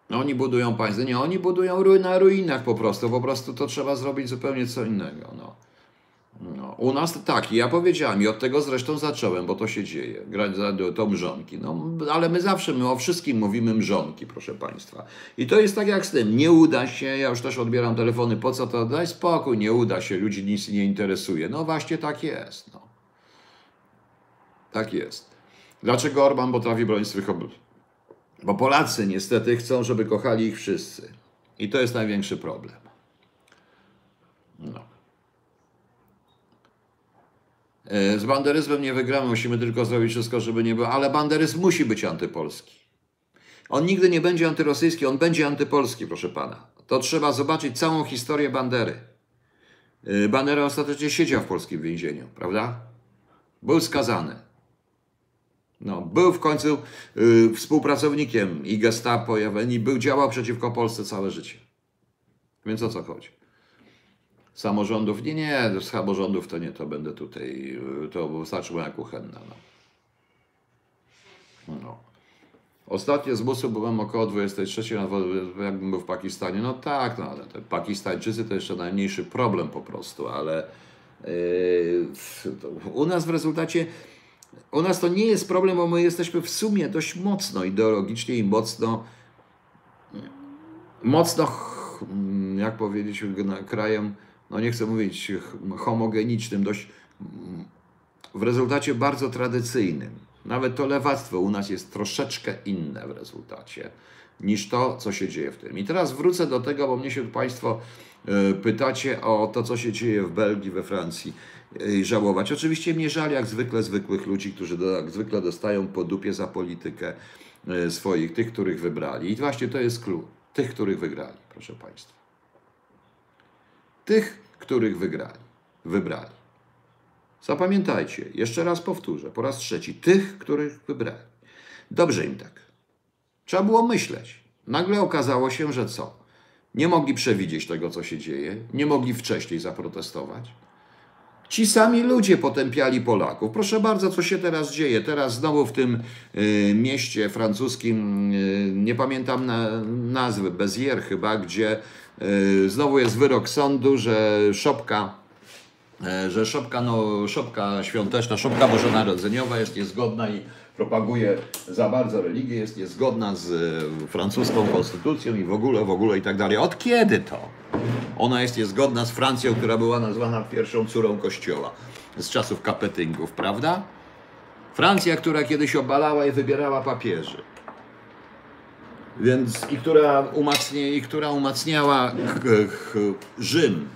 oni budują państwo. Nie, oni budują ruin na ruinach po prostu. Po prostu to trzeba zrobić zupełnie co innego. No. No, u nas tak, ja powiedziałem i od tego zresztą zacząłem, bo to się dzieje, to mrzonki. No, ale my zawsze, my o wszystkim mówimy mrzonki, proszę Państwa. I to jest tak jak z tym, nie uda się, ja już też odbieram telefony, po co to, daj spokój, nie uda się, ludzi nic nie interesuje. No właśnie tak jest. No. Tak jest. Dlaczego Orban potrafi bronić swych obywateli? Bo Polacy niestety chcą, żeby kochali ich wszyscy. I to jest największy problem. No. E, z banderyzmem nie wygramy, musimy tylko zrobić wszystko, żeby nie było. Ale banderyzm musi być antypolski. On nigdy nie będzie antyrosyjski, on będzie antypolski, proszę pana. To trzeba zobaczyć całą historię Bandery. E, Bandera ostatecznie siedział w polskim więzieniu, prawda? Był skazany. No, był w końcu y, współpracownikiem i Gestapo, i był, działał przeciwko Polsce całe życie. Więc o co chodzi? Samorządów? Nie, nie, z samorządów to nie, to będę tutaj, y, to wystarczy moja kuchenna. No. No. Ostatnio z busu byłem około 23, no, jakbym był w Pakistanie. No tak, no ale te Pakistańczycy to jeszcze najmniejszy problem po prostu, ale yy, u nas w rezultacie, u nas to nie jest problem, bo my jesteśmy w sumie dość mocno ideologicznie i mocno, mocno, mm, jak powiedzieć, krajem, no nie chcę mówić homogenicznym, dość mm, w rezultacie bardzo tradycyjnym. Nawet to lewactwo u nas jest troszeczkę inne w rezultacie niż to, co się dzieje w tym. I teraz wrócę do tego, bo mnie się Państwo e, pytacie o to, co się dzieje w Belgii, we Francji. Żałować. Oczywiście mnie żal jak zwykle zwykłych ludzi, którzy do, jak zwykle dostają po dupie za politykę e, swoich, tych, których wybrali. I właśnie to jest clue. Tych, których wygrali, proszę Państwa. Tych, których wygrali, wybrali. Zapamiętajcie, jeszcze raz powtórzę, po raz trzeci, tych, których wybrali. Dobrze im tak. Trzeba było myśleć. Nagle okazało się, że co? Nie mogli przewidzieć tego, co się dzieje, nie mogli wcześniej zaprotestować. Ci sami ludzie potępiali Polaków. Proszę bardzo, co się teraz dzieje? Teraz znowu w tym y, mieście francuskim, y, nie pamiętam na, nazwy, Bezier chyba, gdzie y, znowu jest wyrok sądu, że szopka e, że szopka, no, szopka świąteczna, szopka bożonarodzeniowa jest niezgodna i propaguje za bardzo religię, jest niezgodna z e, francuską konstytucją i w ogóle, w ogóle i tak dalej. Od kiedy to? Ona jest niezgodna z Francją, która była nazwana pierwszą córą kościoła z czasów kapetyngów, prawda? Francja, która kiedyś obalała i wybierała papieży. Więc i która, umacnia, i która umacniała Rzym,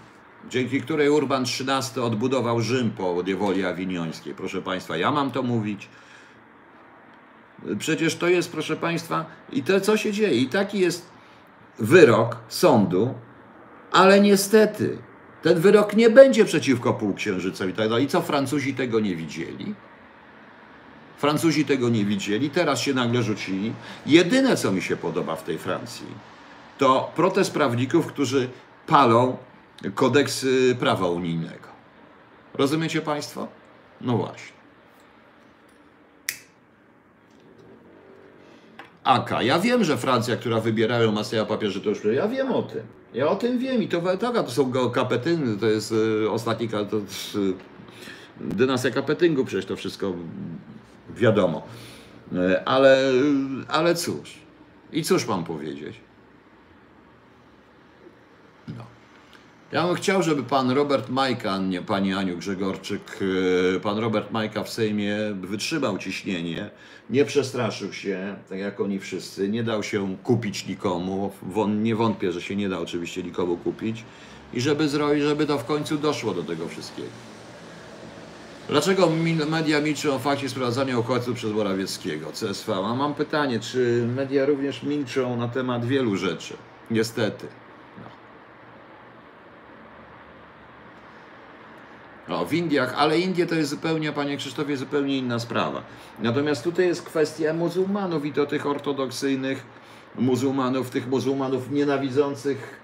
dzięki której Urban XIII odbudował Rzym po niewoli awiniońskiej. Proszę Państwa, ja mam to mówić. Przecież to jest, proszę Państwa, i to co się dzieje. I taki jest wyrok sądu, ale niestety ten wyrok nie będzie przeciwko półksiężycom i tak dalej. I co Francuzi tego nie widzieli? Francuzi tego nie widzieli, teraz się nagle rzucili. Jedyne, co mi się podoba w tej Francji, to protest prawników, którzy palą kodeks y, prawa unijnego. Rozumiecie Państwo? No właśnie. Aka. Ja wiem, że Francja, która wybierają masę papieży, to już ja wiem o tym. Ja o tym wiem i to taka, to są kapetyny, to jest y, ostatni, to, y, dynastia kapetyngu, przecież to wszystko wiadomo. Y, Ale, ale cóż. I cóż mam powiedzieć? No. Ja bym chciał, żeby pan Robert Majka, nie pani Aniu Grzegorczyk, e, pan Robert Majka w Sejmie wytrzymał ciśnienie, nie przestraszył się, tak jak oni wszyscy, nie dał się kupić nikomu, nie wątpię, że się nie da oczywiście nikomu kupić i żeby zrobić, żeby to w końcu doszło do tego wszystkiego. Dlaczego media milczą o fakcie sprowadzania uchodźców przez Morawieckiego, CSV? A mam pytanie, czy media również milczą na temat wielu rzeczy? Niestety. O, w Indiach, ale Indie to jest zupełnie, panie Krzysztofie, zupełnie inna sprawa. Natomiast tutaj jest kwestia muzułmanów i to tych ortodoksyjnych muzułmanów, tych muzułmanów nienawidzących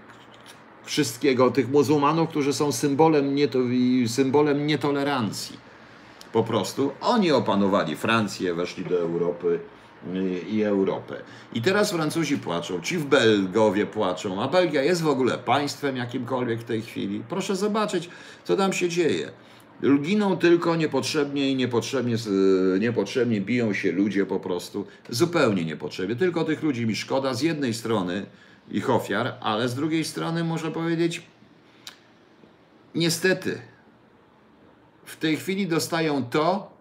wszystkiego, tych muzułmanów, którzy są symbolem, nieto, symbolem nietolerancji. Po prostu oni opanowali Francję, weszli do Europy i Europę. I teraz Francuzi płaczą, ci w Belgowie płaczą, a Belgia jest w ogóle państwem jakimkolwiek w tej chwili. Proszę zobaczyć, co tam się dzieje. Giną tylko niepotrzebnie i niepotrzebnie, z- niepotrzebnie biją się ludzie po prostu. Zupełnie niepotrzebnie. Tylko tych ludzi mi szkoda z jednej strony ich ofiar, ale z drugiej strony muszę powiedzieć, niestety, w tej chwili dostają to,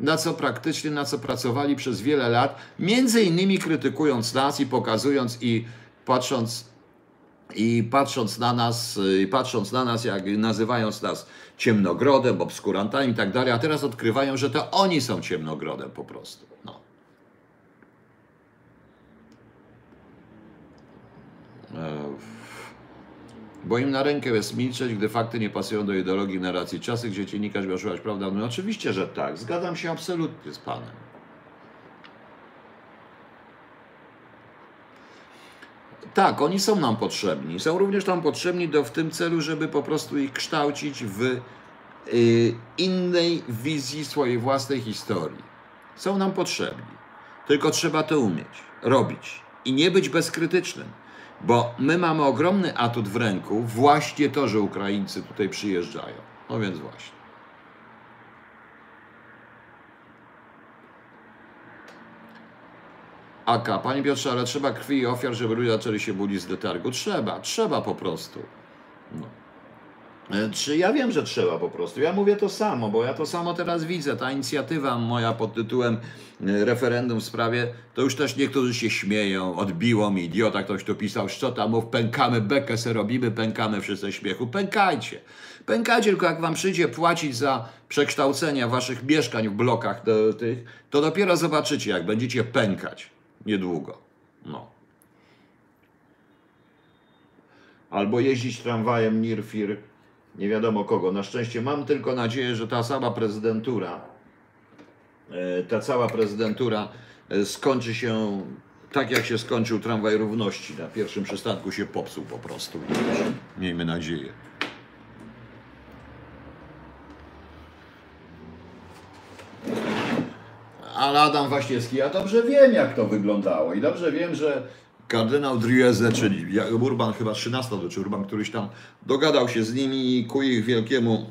na co praktycznie, na co pracowali przez wiele lat, między innymi krytykując nas i pokazując i patrząc i patrząc na nas, patrząc na nas, jak nazywając nas ciemnogrodem, obskurantami i tak dalej, a teraz odkrywają, że to oni są ciemnogrodem po prostu. No. E, Bo im na rękę jest milczeć, gdy fakty nie pasują do ideologii narracji. Czasy, gdzie dziennikarz miał szukać prawda? No oczywiście, że tak. Zgadzam się absolutnie z panem. Tak, oni są nam potrzebni. Są również nam potrzebni do, w tym celu, żeby po prostu ich kształcić w y, innej wizji swojej własnej historii. Są nam potrzebni. Tylko trzeba to umieć, robić i nie być bezkrytycznym, bo my mamy ogromny atut w ręku, właśnie to, że Ukraińcy tutaj przyjeżdżają. No więc właśnie. Aka, Panie Piotrze, ale trzeba krwi i ofiar, żeby ludzie zaczęli się budzić z letargu. Trzeba, trzeba po prostu. No. E, Czy ja wiem, że trzeba po prostu. Ja mówię to samo, bo ja to samo teraz widzę. Ta inicjatywa moja pod tytułem e, referendum w sprawie, to już też niektórzy się śmieją, odbiło mi idiota, ktoś tu pisał, co tam mów, pękamy, bekę se robimy, pękamy wszyscy śmiechu. Pękajcie. Pękajcie, tylko jak wam przyjdzie płacić za przekształcenia waszych mieszkań w blokach do, tych, to dopiero zobaczycie, jak będziecie pękać niedługo. No. Albo jeździć tramwajem Nirfir, nie wiadomo kogo. Na szczęście mam tylko nadzieję, że ta sama prezydentura, e, ta cała prezydentura e, skończy się tak, jak się skończył tramwaj równości. Na pierwszym przystanku się popsuł po prostu. Miejmy nadzieję. Ale Adam Waśniewski, ja dobrze wiem, jak to wyglądało i dobrze wiem, że kardynał Drieze, czyli Urban chyba 13, czy Urban któryś tam dogadał się z nimi ku ich wielkiemu,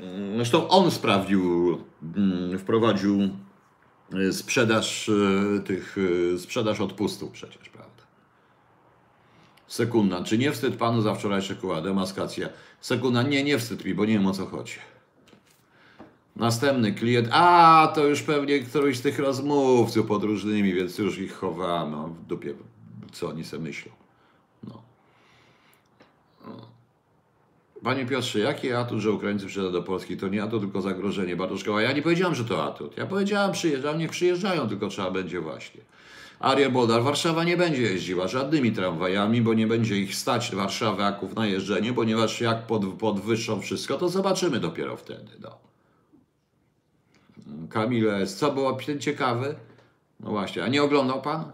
mm, zresztą on sprawdził, mm, wprowadził y, sprzedaż y, tych, y, sprzedaż odpustów przecież, prawda? Sekunda, czy nie wstyd panu za wczorajsze koła, demaskacja? Sekunda, nie, nie wstyd mi, bo nie wiem o co chodzi. Następny klient. A, to już pewnie któryś z tych rozmówców podróżnymi, więc już ich chowamy. W dupie, co oni sobie myślą. No. Panie Piotrze, jaki atut, że Ukraińcy przyjadą do Polski? To nie atut, tylko zagrożenie. Bartoszkowa, ja nie powiedziałem, że to atut. Ja powiedziałem, przyjeżdżają, niech przyjeżdżają, tylko trzeba będzie właśnie. Aria Bodar, Warszawa nie będzie jeździła żadnymi tramwajami, bo nie będzie ich stać warszawiaków na jeżdżenie, ponieważ jak pod, podwyższą wszystko, to zobaczymy dopiero wtedy. No. Kamil S. Co było ten ciekawy? No właśnie, a nie oglądał pan?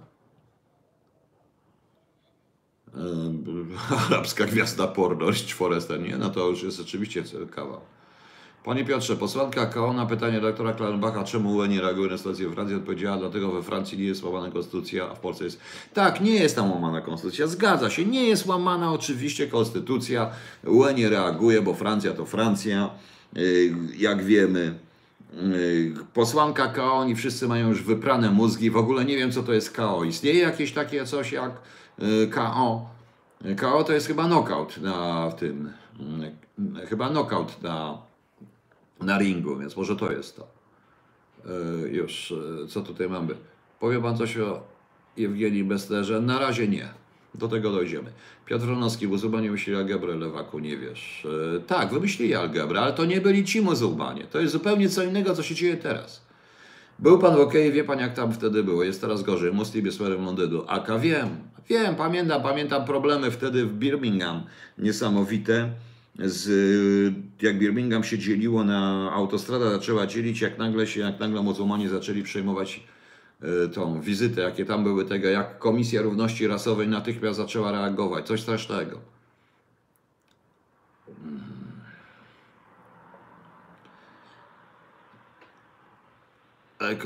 Arabska gwiazda porność Forrester, nie? No to już jest oczywiście kawał. Panie Piotrze, posłanka KO na pytanie doktora Klarenbacha, czemu UE nie reaguje na sytuację w Francji, odpowiedziała, dlatego we Francji nie jest łamana konstytucja, a w Polsce jest. Tak, nie jest tam łamana konstytucja, zgadza się, nie jest łamana oczywiście konstytucja, UE nie reaguje, bo Francja to Francja, yy, jak wiemy. Yy, Posłanka KO, oni wszyscy mają już wyprane mózgi, w ogóle nie wiem, co to jest KO. Istnieje jakieś takie coś jak KO? KO to jest chyba knockout na tym, yy, chyba knockout na na ringu, więc może to jest to. Już, co tutaj mamy? Powie Pan coś o Jewgenii Bestlerze? Na razie nie. Do tego dojdziemy. Piotr Ronowski, muzułmanie myśleli algebrę, lewaku, nie wiesz. Tak, wymyślili algebrę, ale to nie byli ci muzułmanie. To jest zupełnie co innego, co się dzieje teraz. Był Pan w OK, wie Pan jak tam wtedy było, jest teraz gorzej. Muslim jest merem Londynu. Aka, wiem, wiem, pamiętam, pamiętam problemy wtedy w Birmingham, niesamowite z, jak Birmingham się dzieliło na autostrada zaczęła dzielić, jak nagle się, jak nagle muzułmanie zaczęli przejmować e, tą wizytę, jakie tam były tego, jak Komisja Równości Rasowej natychmiast zaczęła reagować, coś strasznego.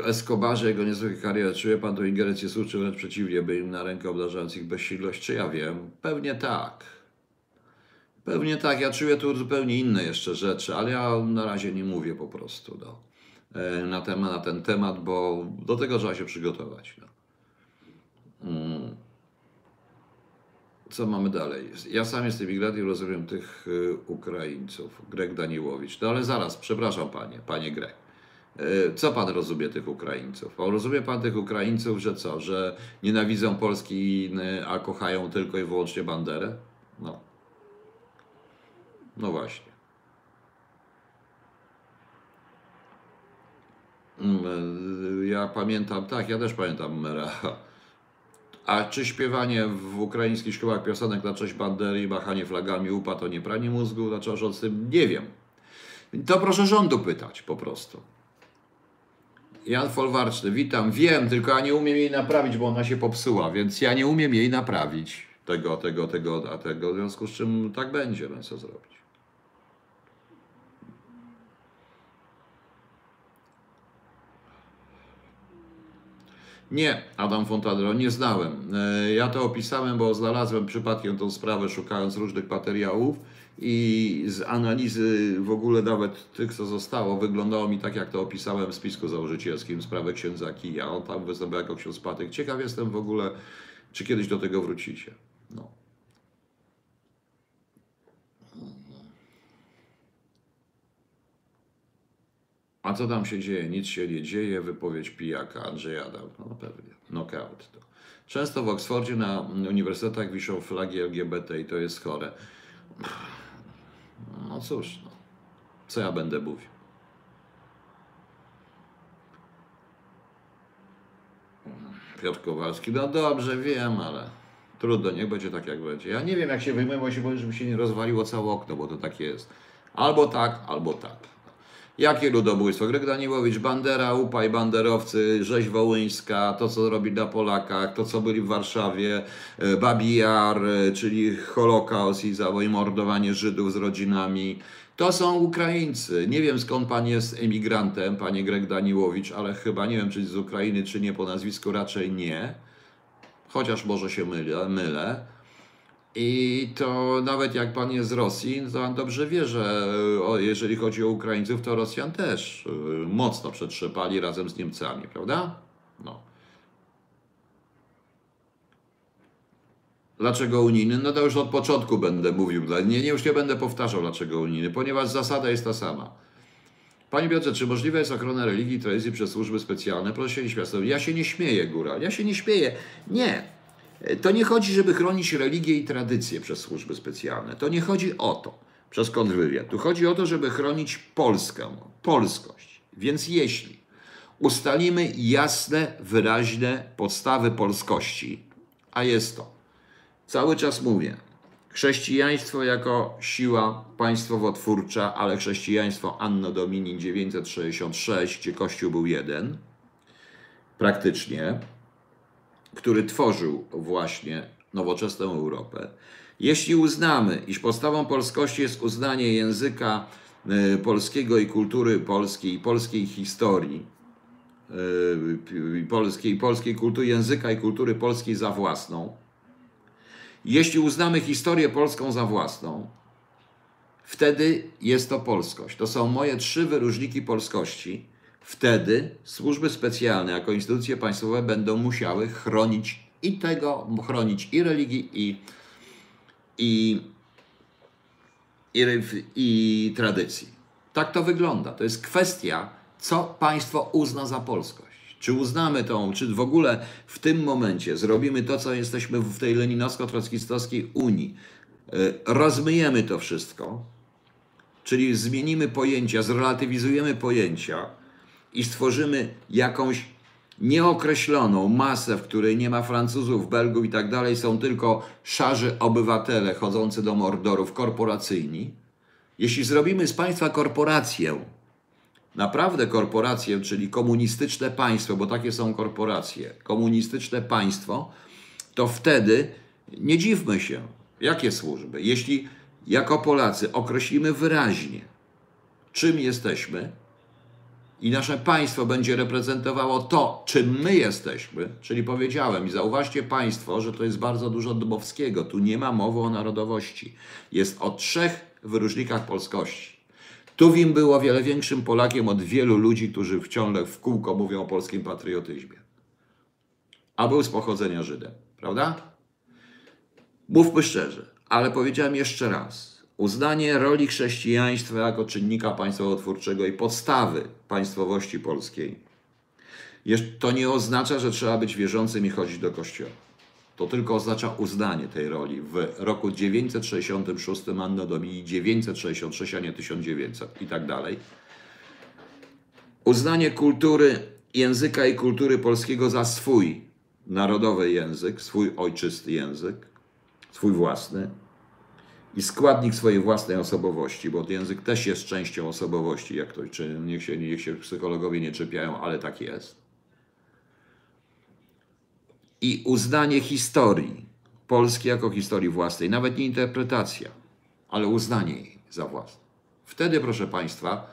Escobarze, jego niezwykłej kariery, czuje Pan tu ingerencję słów, czy wręcz przeciwnie, by im na rękę obdarzając ich bezsilność? Czy ja wiem? Pewnie tak. Pewnie tak, ja czuję tu zupełnie inne jeszcze rzeczy, ale ja na razie nie mówię po prostu no, e, na, temat, na ten temat, bo do tego trzeba się przygotować. No. Mm. Co mamy dalej? Ja sam jestem migrantem i rozumiem tych y, Ukraińców. Greg Daniłowicz. No ale zaraz, przepraszam panie, panie Greg. Y, Co pan rozumie tych Ukraińców? Rozumie pan tych Ukraińców, że co? Że nienawidzą Polski, y, a kochają tylko i wyłącznie Banderę? No. No właśnie. Mm, Ja pamiętam, tak, ja też pamiętam Mera. A czy śpiewanie w ukraińskich szkołach piosenek na cześć Bandery i machanie flagami UPA to nie pranie mózgu? Dlaczego rząd z tym? Nie wiem. To proszę rządu pytać po prostu. Jan Folwarczny, witam. Wiem, tylko ja nie umiem jej naprawić, bo ona się popsuła, więc ja nie umiem jej naprawić. Tego, tego, tego, a tego. W związku z czym tak będzie, no co zrobić. Nie, Adam Fontadero, nie znałem. E, Ja to opisałem, bo znalazłem przypadkiem tą sprawę, szukając różnych materiałów i z analizy w ogóle nawet tych, co zostało, wyglądało mi tak, jak to opisałem w spisku założycielskim, sprawę księdza Kija. On tam występował jako ksiądz Patyk. Ciekaw jestem w ogóle, czy kiedyś do tego wrócicie. No. A co tam się dzieje? Nic się nie dzieje. Wypowiedź pijaka Andrzeja Adam. No pewnie. Knockout to. Często w Oksfordzie na uniwersytetach wiszą flagi LGBT i to jest chore. No cóż, no. co ja będę mówił? Piotr Kowalski, no dobrze wiem, ale trudno, niech będzie tak jak będzie. Ja nie wiem jak się wyjmę, bo się boję, żeby się nie rozwaliło całe okno, bo to tak jest. Albo tak, albo tak. Jakie ludobójstwo? Greg Daniłowicz, Bandera, Upaj, Banderowcy, Rzeź Wołyńska, to co robi na Polakach, to co byli w Warszawie, e, Babi Jar, e, czyli Holokaust i zamordowanie Żydów z rodzinami. To są Ukraińcy. Nie wiem skąd pan jest emigrantem, panie Greg Daniłowicz, ale chyba nie wiem, czy z Ukrainy, czy nie, po nazwisku raczej nie. Chociaż może się mylę. mylę. I to nawet jak pan jest z Rosji, to pan dobrze wie, że o, jeżeli chodzi o Ukraińców, to Rosjan też y, mocno przetrzepali razem z Niemcami, prawda? No. Dlaczego unijny? No to już od początku będę mówił. Nie, nie, już nie będę powtarzał, dlaczego unijny, ponieważ zasada jest ta sama. Panie Piotrze, czy możliwa jest ochrona religii i tradycji przez służby specjalne? Proszę się nie śmiać. Ja się nie śmieję, góra. Ja się nie śmieję. Nie. To nie chodzi, żeby chronić religię i tradycję przez służby specjalne. To nie chodzi o to, przez kontrwywiad. Tu chodzi o to, żeby chronić Polskę, polskość. Więc jeśli ustalimy jasne, wyraźne podstawy polskości, a jest to, cały czas mówię, chrześcijaństwo jako siła państwowo-twórcza, ale chrześcijaństwo Anno Domini 966, gdzie Kościół był jeden, praktycznie, który tworzył właśnie nowoczesną Europę, jeśli uznamy, iż podstawą polskości jest uznanie języka y, polskiego i kultury polskiej, polskiej historii, y, polskiej, polskiej kultury, języka i kultury polskiej za własną, jeśli uznamy historię polską za własną, wtedy jest to polskość. To są moje trzy wyróżniki polskości Wtedy służby specjalne jako instytucje państwowe będą musiały chronić i tego, chronić i religii, i, i, i, i tradycji. Tak to wygląda. To jest kwestia, co państwo uzna za polskość. Czy uznamy tą, czy w ogóle w tym momencie zrobimy to, co jesteśmy w tej leninowsko-trockistowskiej Unii. E, rozmyjemy to wszystko, czyli zmienimy pojęcia, zrelatywizujemy pojęcia, i stworzymy jakąś nieokreśloną masę, w której nie ma Francuzów, Belgów i tak dalej, są tylko szarzy obywatele chodzący do mordorów korporacyjni, jeśli zrobimy z państwa korporację, naprawdę korporację, czyli komunistyczne państwo, bo takie są korporacje, komunistyczne państwo, to wtedy nie dziwmy się, jakie służby. Jeśli jako Polacy określimy wyraźnie, czym jesteśmy, i nasze państwo będzie reprezentowało to, czym my jesteśmy, czyli powiedziałem, i zauważcie państwo, że to jest bardzo dużo Dubowskiego, tu nie ma mowy o narodowości. Jest o trzech wyróżnikach polskości. Tuwim był o wiele większym Polakiem od wielu ludzi, którzy wciąż w kółko mówią o polskim patriotyzmie. A był z pochodzenia Żydem, prawda? Mówmy szczerze, ale powiedziałem jeszcze raz, uznanie roli chrześcijaństwa jako czynnika państwowotwórczego i podstawy państwowości polskiej, to nie oznacza, że trzeba być wierzącym i chodzić do kościoła. To tylko oznacza uznanie tej roli w roku 966 Anno Domini 966, a nie 1900 i tak dalej. Uznanie kultury, języka i kultury polskiego za swój narodowy język, swój ojczysty język, swój własny, i składnik swojej własnej osobowości, bo język też jest częścią osobowości, jak to, czy niech się, niech się psychologowie nie czepiają, ale tak jest. I uznanie historii Polski jako historii własnej, nawet nie interpretacja, ale uznanie jej za własną. Wtedy, proszę Państwa,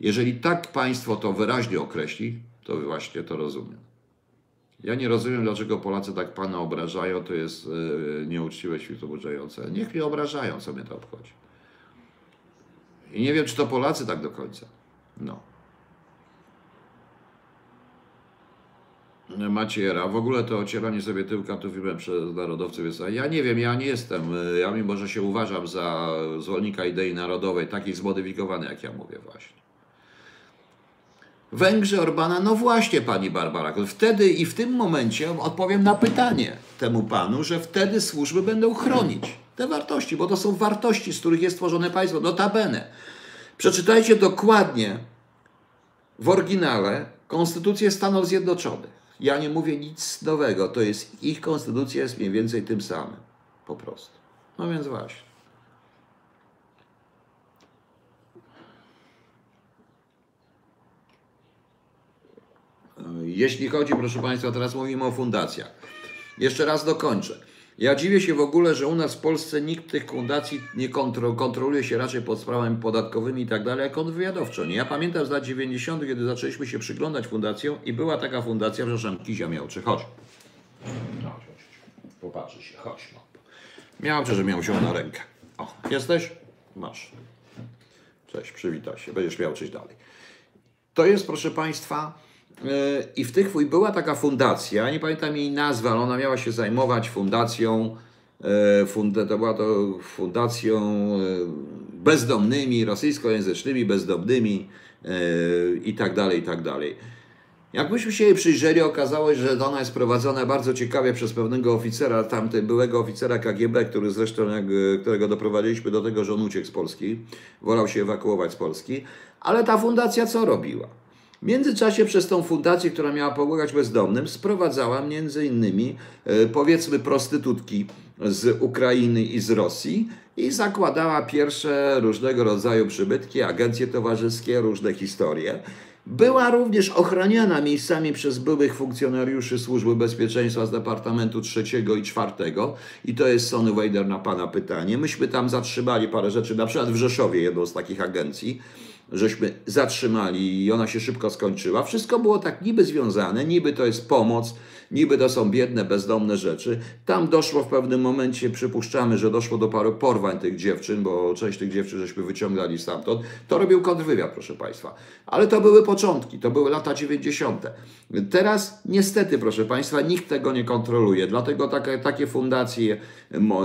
jeżeli tak Państwo to wyraźnie określi, to właśnie to rozumiem. Ja nie rozumiem, dlaczego Polacy tak pana obrażają, to jest yy, nieuczciwe, światoburzające. Niech mnie obrażają, co mnie to obchodzi. I nie wiem, czy to Polacy tak do końca. No. Maciera. W ogóle to ocieranie sobie tyłka tu filmem przez narodowców jest. Ja nie wiem, ja nie jestem. y, Ja mimo, że się uważam za zwolennika idei narodowej, takiej zmodyfikowanej, jak ja mówię właśnie. Węgrzy Orbana, no właśnie, pani Barbara. Wtedy i w tym momencie odpowiem na pytanie temu panu, że wtedy służby będą chronić te wartości, bo to są wartości, z których jest tworzone państwo. Notabene. Przeczytajcie dokładnie w oryginale Konstytucję Stanów Zjednoczonych. Ja nie mówię nic nowego, to jest ich konstytucja jest mniej więcej tym samym. Po prostu. No więc właśnie. Jeśli chodzi, proszę Państwa, teraz mówimy o fundacjach. Jeszcze raz dokończę. Ja dziwię się w ogóle, że u nas w Polsce nikt tych fundacji nie kontro, kontroluje się raczej pod sprawami podatkowymi i tak dalej, jak kontrwywiadowczo. Nie? Ja pamiętam z lat 90., kiedy zaczęliśmy się przyglądać fundacjom i była taka fundacja, przepraszam, Kizia Miałczy, chodź. No, chodź, chodź. Popatrzy się, chodź. No. Miałczy, że miał się na rękę. O, jesteś? Masz. Cześć, przywitaj się, będziesz miał coś dalej. To jest, proszę Państwa, i w tych i była taka fundacja, nie pamiętam jej nazwy, ale ona miała się zajmować fundacją, fund, to była to fundacją yy, bezdomnymi, rosyjskojęzycznymi bezdomnymi i tak dalej, i tak dalej. Jakbyśmy się jej przyjrzeli, okazało się, że ona jest prowadzona bardzo ciekawie przez pewnego oficera, tamtego byłego oficera KGB, który zresztą, jak, którego doprowadziliśmy do tego, że on uciekł z Polski, wolał się ewakuować z Polski. Ale ta fundacja co robiła? W międzyczasie przez tą fundację, która miała pomagać bezdomnym, sprowadzała między innymi, e, powiedzmy, prostytutki z Ukrainy i z Rosji i zakładała pierwsze różnego rodzaju przybytki, agencje towarzyskie, różne historie. Była również ochraniana miejscami przez byłych funkcjonariuszy Służby Bezpieczeństwa z Departamentu trzeciego i czwartego. I to jest Sony Wader na Pana pytanie. Myśmy tam zatrzymali parę rzeczy, na przykład w Rzeszowie jedną z takich agencji, żeśmy zatrzymali i ona się szybko skończyła. Wszystko było tak niby związane, niby to jest pomoc, niby to są biedne, bezdomne rzeczy. Tam doszło w pewnym momencie, przypuszczamy, że doszło do paru porwań tych dziewczyn, bo część tych dziewczyn żeśmy wyciągali stamtąd. To robił kontrwywiad, proszę Państwa. Ale to były początki, to były lata 90. Teraz niestety, proszę Państwa, nikt tego nie kontroluje, dlatego takie, takie fundacje,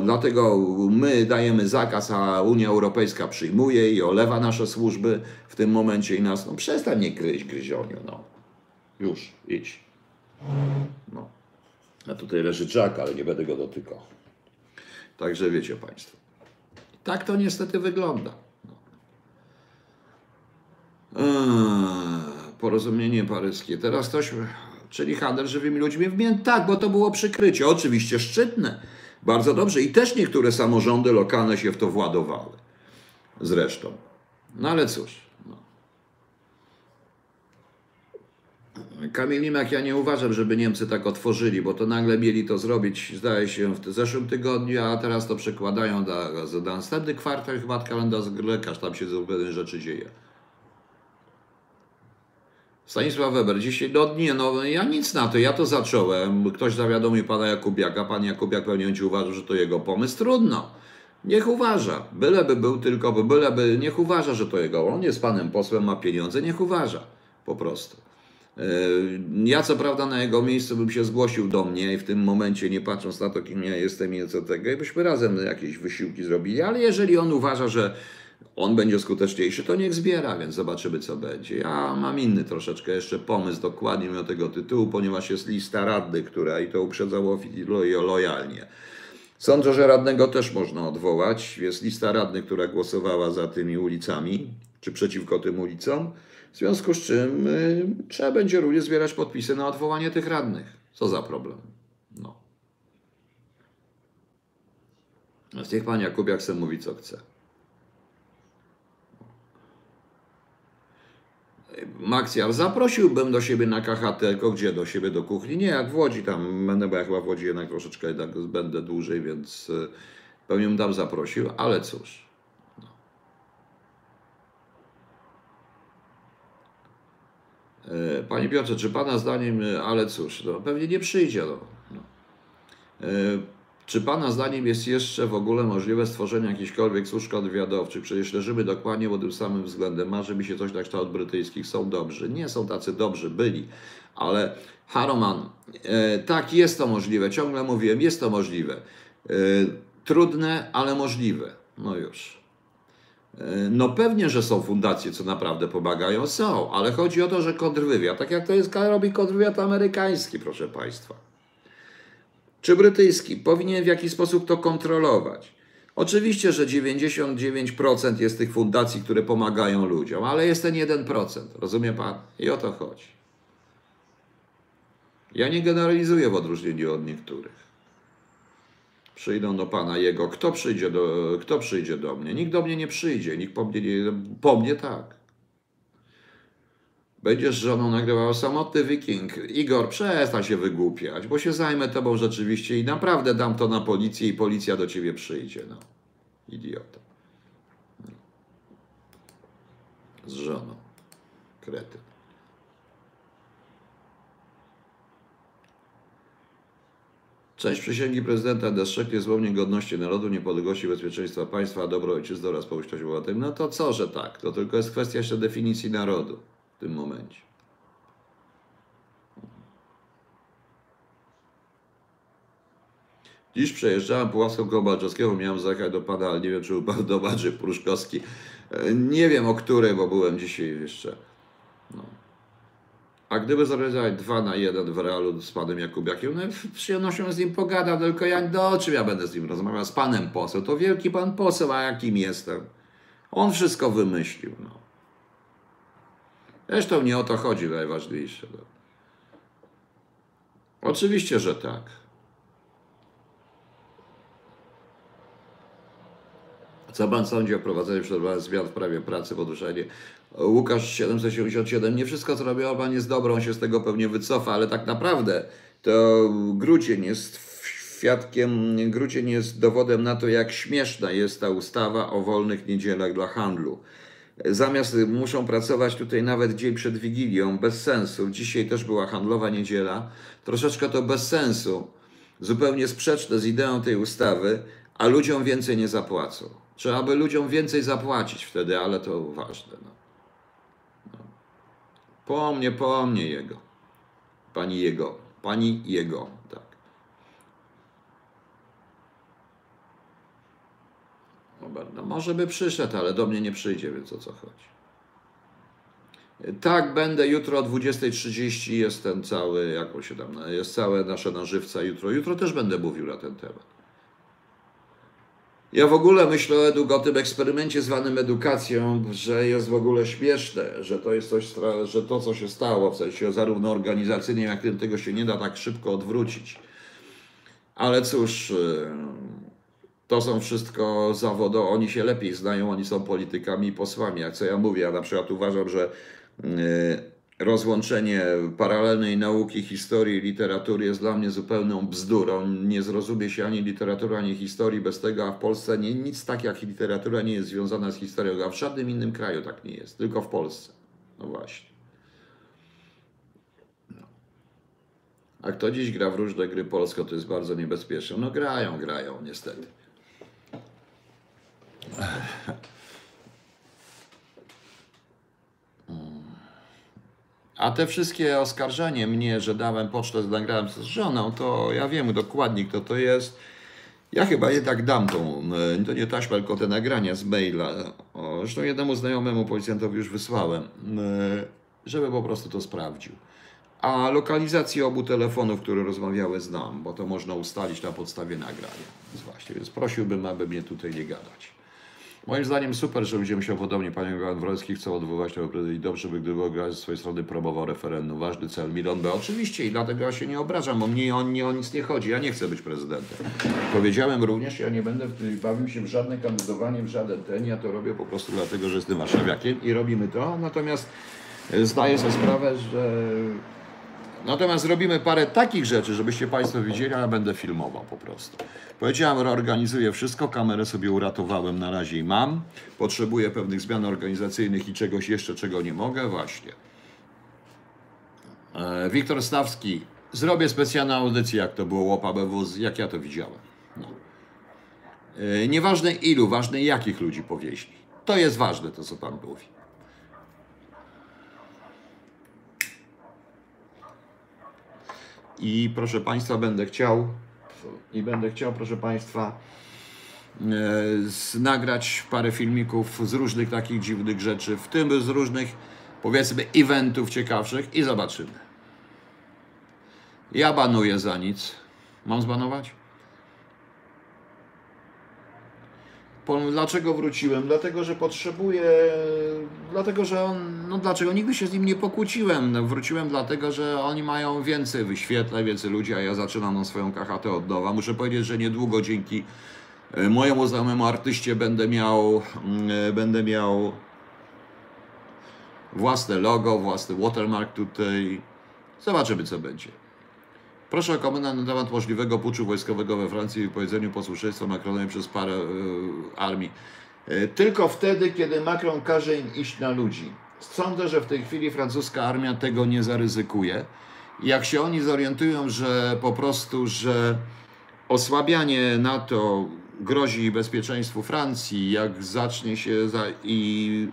dlatego my dajemy zakaz, a Unia Europejska przyjmuje i olewa nasze służby w tym momencie i nas, no przestań nie gryźć, gryzioniu, no. Już, idź. No. A tutaj leży Jack, ale nie będę go dotykał. Także wiecie Państwo. Tak to niestety wygląda. No. Eee, porozumienie paryskie. Teraz ktoś, czyli handel żywymi ludźmi w Mię- Tak, bo to było przykrycie. Oczywiście szczytne. Bardzo dobrze. I też niektóre samorządy lokalne się w to władowały. Zresztą. No ale cóż. No. Kamil Nimak, ja nie uważam, żeby Niemcy tak otworzyli, bo to nagle mieli to zrobić, zdaje się, w zeszłym tygodniu, a teraz to przekładają na, na następny kwartał, chyba kalendarz, tam się pewne rzeczy dzieje. Stanisław Weber, dzisiaj, no nie, no ja nic na to, ja to zacząłem, ktoś zawiadomił pana Jakubiaka, pan Jakubiak pewnie będzie uważał, że to jego pomysł, trudno. Niech uważa, byleby był tylko, byleby, niech uważa, że to jego, on jest panem posłem, ma pieniądze, niech uważa, po prostu. Yy, Ja co prawda na jego miejscu bym się zgłosił do mnie i w tym momencie, nie patrząc na to, kim ja jestem i co tego, i byśmy razem jakieś wysiłki zrobili, ale jeżeli on uważa, że on będzie skuteczniejszy, to niech zbiera, więc zobaczymy, co będzie. Ja mam inny troszeczkę jeszcze pomysł dokładnie mimo tego tytułu, ponieważ jest lista radnych, która i to uprzedzało lo- lojalnie. Sądzę, że radnego też można odwołać. Jest lista radnych, która głosowała za tymi ulicami, czy przeciwko tym ulicom. W związku z czym y, trzeba będzie również zbierać podpisy na odwołanie tych radnych. Co za problem? No. Więc niech pan Jakubiak se mówi, co chce. Maksjar, zaprosiłbym do siebie na KHT, tylko gdzie do siebie, do kuchni? Nie, jak w Łodzi tam będę, bo ja chyba w Łodzi jednak troszeczkę jednak będę dłużej, więc y, pewnie bym tam zaprosił, ale cóż. No. E, Panie Piotrze, czy Pana zdaniem, e, ale cóż, no, pewnie nie przyjdzie. No. No. E, Czy Pana zdaniem jest jeszcze w ogóle możliwe stworzenie jakichkolwiek służb kontrwywiadowczych? Przecież leżymy dokładnie pod tym samym względem. Marzy mi się coś na kształt brytyjskich. Są dobrzy. Nie są tacy dobrzy, byli. Ale Haroman, e, tak, jest to możliwe. Ciągle mówiłem, jest to możliwe. E, trudne, ale możliwe. No już. E, No pewnie, że są fundacje, co naprawdę pomagają. Są, ale chodzi o to, że kontrwywiad, tak jak to jest, robi kontrwywiad amerykański, proszę Państwa czy brytyjski powinien w jakiś sposób to kontrolować. Oczywiście, że 99% jest tych fundacji, które pomagają ludziom, ale jest ten 1%. Rozumie pan? I o to chodzi. Ja nie generalizuję w odróżnieniu od niektórych. Przyjdą do pana jego. Kto przyjdzie do, kto przyjdzie do mnie? Nikt do mnie nie przyjdzie. Nikt po mnie nie. Po mnie tak. Będziesz żoną nagrywał samotny wiking. Igor, przestań się wygłupiać, bo się zajmę tobą rzeczywiście i naprawdę dam to na policję i policja do ciebie przyjdzie. No. Idiota. Z żoną. Kretyn. Część przysięgi prezydenta Deszczek niezłomnie godności narodu, niepodległości bezpieczeństwa państwa, dobro ojczyzny oraz pomyślność obywateli. No to co, że tak? To tylko jest kwestia jeszcze definicji narodu w tym momencie. Dziś przejeżdżałem Puławską koło Balczowskiego, miałem zajechać do pana, ale nie wiem, czy był pan do Badrzy Pruszkowski. E, Nie wiem o której, bo byłem dzisiaj jeszcze. No. A gdyby zorganizować dwa na jeden w realu z panem Jakubiakiem, no z przyjemnością z nim pogadam, tylko ja do czym ja będę z nim rozmawiał? Z panem poseł. To wielki pan poseł, a jakim jestem? On wszystko wymyślił. No. Zresztą nie o to chodzi najważniejsze. No. Oczywiście, że tak. Co pan sądzi o prowadzeniu przeprowadzonych zmian w prawie pracy, podwyższenie? Łukasz 777. Nie wszystko, co robi Orban jest dobre, on się z tego pewnie wycofa, ale tak naprawdę to Grudzień jest świadkiem, Grudzień jest dowodem na to, jak śmieszna jest ta ustawa o wolnych niedzielach dla handlu. Zamiast muszą pracować tutaj nawet dzień przed Wigilią, bez sensu. Dzisiaj też była handlowa niedziela. Troszeczkę to bez sensu. Zupełnie sprzeczne z ideą tej ustawy, a ludziom więcej nie zapłacą. Trzeba by ludziom więcej zapłacić wtedy, ale to ważne. No. Po mnie, po mnie jego. Pani jego. Pani jego, tak. No, może by przyszedł, ale do mnie nie przyjdzie, więc o co chodzi. Tak, będę jutro o 20.30 jest ten cały, jak on się tam, jest całe nasze na żywca jutro. Jutro też będę mówił na ten temat. Ja w ogóle myślę o, edu, o tym eksperymencie zwanym edukacją, że jest w ogóle śmieszne, że to jest coś, że to, co się stało, w sensie zarówno organizacyjnie, jak i tego się nie da tak szybko odwrócić. Ale cóż, yy, to są wszystko zawodo, oni się lepiej znają, oni są politykami i posłami. Jak co ja mówię, ja na przykład uważam, że yy, rozłączenie paralelnej nauki, historii i literatury jest dla mnie zupełną bzdurą. Nie zrozumie się ani literatura, ani historii bez tego, a w Polsce nie, nic tak jak literatura nie jest związana z historią, a w żadnym innym kraju tak nie jest, tylko w Polsce. No właśnie. No. A kto dziś gra w różne gry polskie, to jest bardzo niebezpieczne. No grają, grają, niestety. A te wszystkie oskarżenie mnie, że dałem pocztę, nagrałem z żoną, to ja wiem dokładnie, kto to jest. Ja chyba jednak dam tą, e, to nie taśmę, tylko te nagrania z maila. O, zresztą jednemu znajomemu policjantowi już wysłałem, e, żeby po prostu to sprawdził. A lokalizację obu telefonów, które rozmawiały, znam, bo to można ustalić na podstawie nagrania. Więc właśnie, więc prosiłbym, aby mnie tutaj nie gadać. Moim zdaniem super, że ludzie myślą podobnie. Panie Jan Wrocki chce odwołać tego prezydenta i dobrze by, gdyby grać ze swojej strony promował referendum. Ważny cel, milion B. Oczywiście i dlatego ja się nie obrażam, bo mnie o, nie, o nic nie chodzi. Ja nie chcę być prezydentem. Powiedziałem również, ja nie będę bawił się w żadne kandydowanie, w żaden ten. Ja to robię po prostu dlatego, że jestem warszawiakiem i robimy to. Natomiast e, zdaję sobie sprawę, że Natomiast robimy parę takich rzeczy, żebyście Państwo widzieli, a ja będę filmował po prostu. Powiedziałem, reorganizuję wszystko, kamerę sobie uratowałem, na razie i mam. Potrzebuję pewnych zmian organizacyjnych i czegoś jeszcze, czego nie mogę, właśnie. E, Wiktor Stawski, zrobię specjalną audycję, jak to było łopa BWZ, jak ja to widziałem. No. E, Nieważne ilu, ważne jakich ludzi powieźli. To jest ważne, to co pan mówi. I proszę Państwa, będę chciał, i będę chciał, proszę Państwa, e, nagrać parę filmików z różnych takich dziwnych rzeczy, w tym z różnych, powiedzmy, eventów ciekawszych i zobaczymy. Ja banuję za nic. Mam zbanować? Dlaczego wróciłem? Dlatego, że potrzebuję. Dlatego, że on. No dlaczego? Nigdy się z nim nie pokłóciłem. No, Wróciłem dlatego, że oni mają więcej wyświetleń, więcej ludzi, a ja zaczynam na swoją kachatę od nowa. Muszę powiedzieć, że niedługo dzięki e, mojemu znajomemu artyście będę miał. mm, e, Będę miał własne logo, własny watermark tutaj. Zobaczymy, co będzie. Proszę o komentarz na temat możliwego puczu wojskowego we Francji i wypowiedzeniu posłuszeństwa Macronowi przez parę e, armii. E, tylko wtedy, kiedy Macron każe im iść na ludzi. Sądzę, że w tej chwili francuska armia tego nie zaryzykuje. Jak się oni zorientują, że po prostu, że osłabianie NATO grozi bezpieczeństwu Francji, jak zacznie się za, i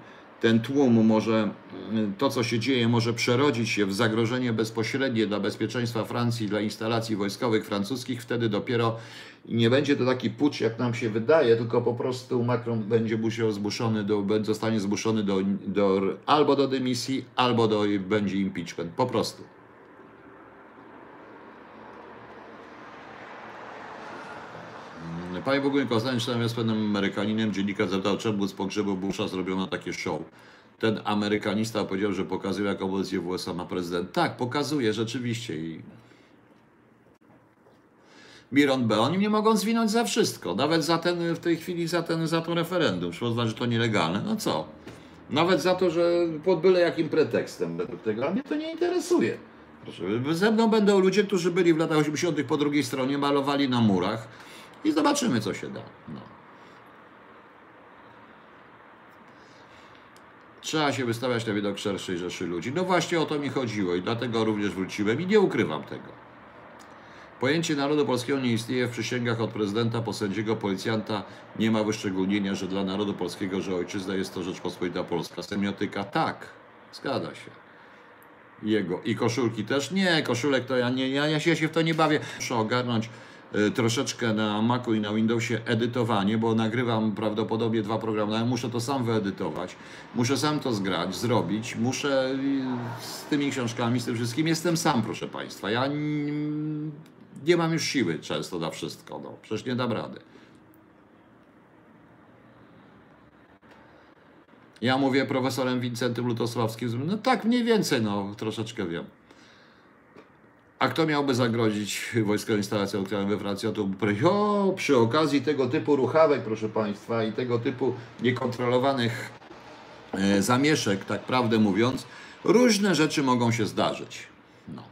ten tłum może, to co się dzieje, może przerodzić się w zagrożenie bezpośrednie dla bezpieczeństwa Francji, dla instalacji wojskowych francuskich, wtedy dopiero nie będzie to taki pucz, jak nam się wydaje, tylko po prostu Macron będzie musiał zmuszony do, zostanie zmuszony do, do, albo do dymisji, albo do, będzie impeachment. Po prostu. Panie Bogunie Kozań, czytałem z pewnym Amerykaninem, dziennikarz zapytał, czemu z pogrzebu Busha zrobiono takie show. Ten Amerykanista powiedział, że pokazuje, jaką pozycję w USA ma prezydent. Tak, pokazuje rzeczywiście i Miron B. Oni mnie mogą zwinąć za wszystko. Nawet za ten, w tej chwili za ten, za to referendum. Trzeba uznać, że to nielegalne. No co? Nawet za to, że pod byle jakim pretekstem według tego, a mnie to nie interesuje. Proszę, ze mną będą ludzie, którzy byli w latach 80. po drugiej stronie, malowali na murach i zobaczymy, co się da. No. Trzeba się wystawiać na widok szerszej rzeszy ludzi. No właśnie o to mi chodziło i dlatego również wróciłem i nie ukrywam tego. Pojęcie narodu polskiego nie istnieje w przysięgach od prezydenta po sędziego, policjanta. Nie ma wyszczególnienia, że dla narodu polskiego, że ojczyzna jest to Rzeczpospolita Polska. Semiotyka tak, zgadza się. Jego. I koszulki też? Nie, koszulek to ja nie, ja, ja, się, w to nie bawię. Muszę ogarnąć troszeczkę na Macu i na Windowsie edytowanie, bo nagrywam prawdopodobnie dwa programy, muszę to sam wyedytować. Muszę sam to zgrać, zrobić. Muszę z tymi książkami, z tym wszystkim. Jestem sam, proszę Państwa. Ja nie mam już siły często na wszystko. No. Przecież nie dam rady. Ja mówię profesorem Wincentym Lutosławskim. No tak, mniej więcej, no troszeczkę wiem. A kto miałby zagrozić wojskową instalacją nuklearną we Francji? To o, przy okazji tego typu ruchawek, proszę Państwa, i tego typu niekontrolowanych e, zamieszek, tak prawdę mówiąc, różne rzeczy mogą się zdarzyć. No.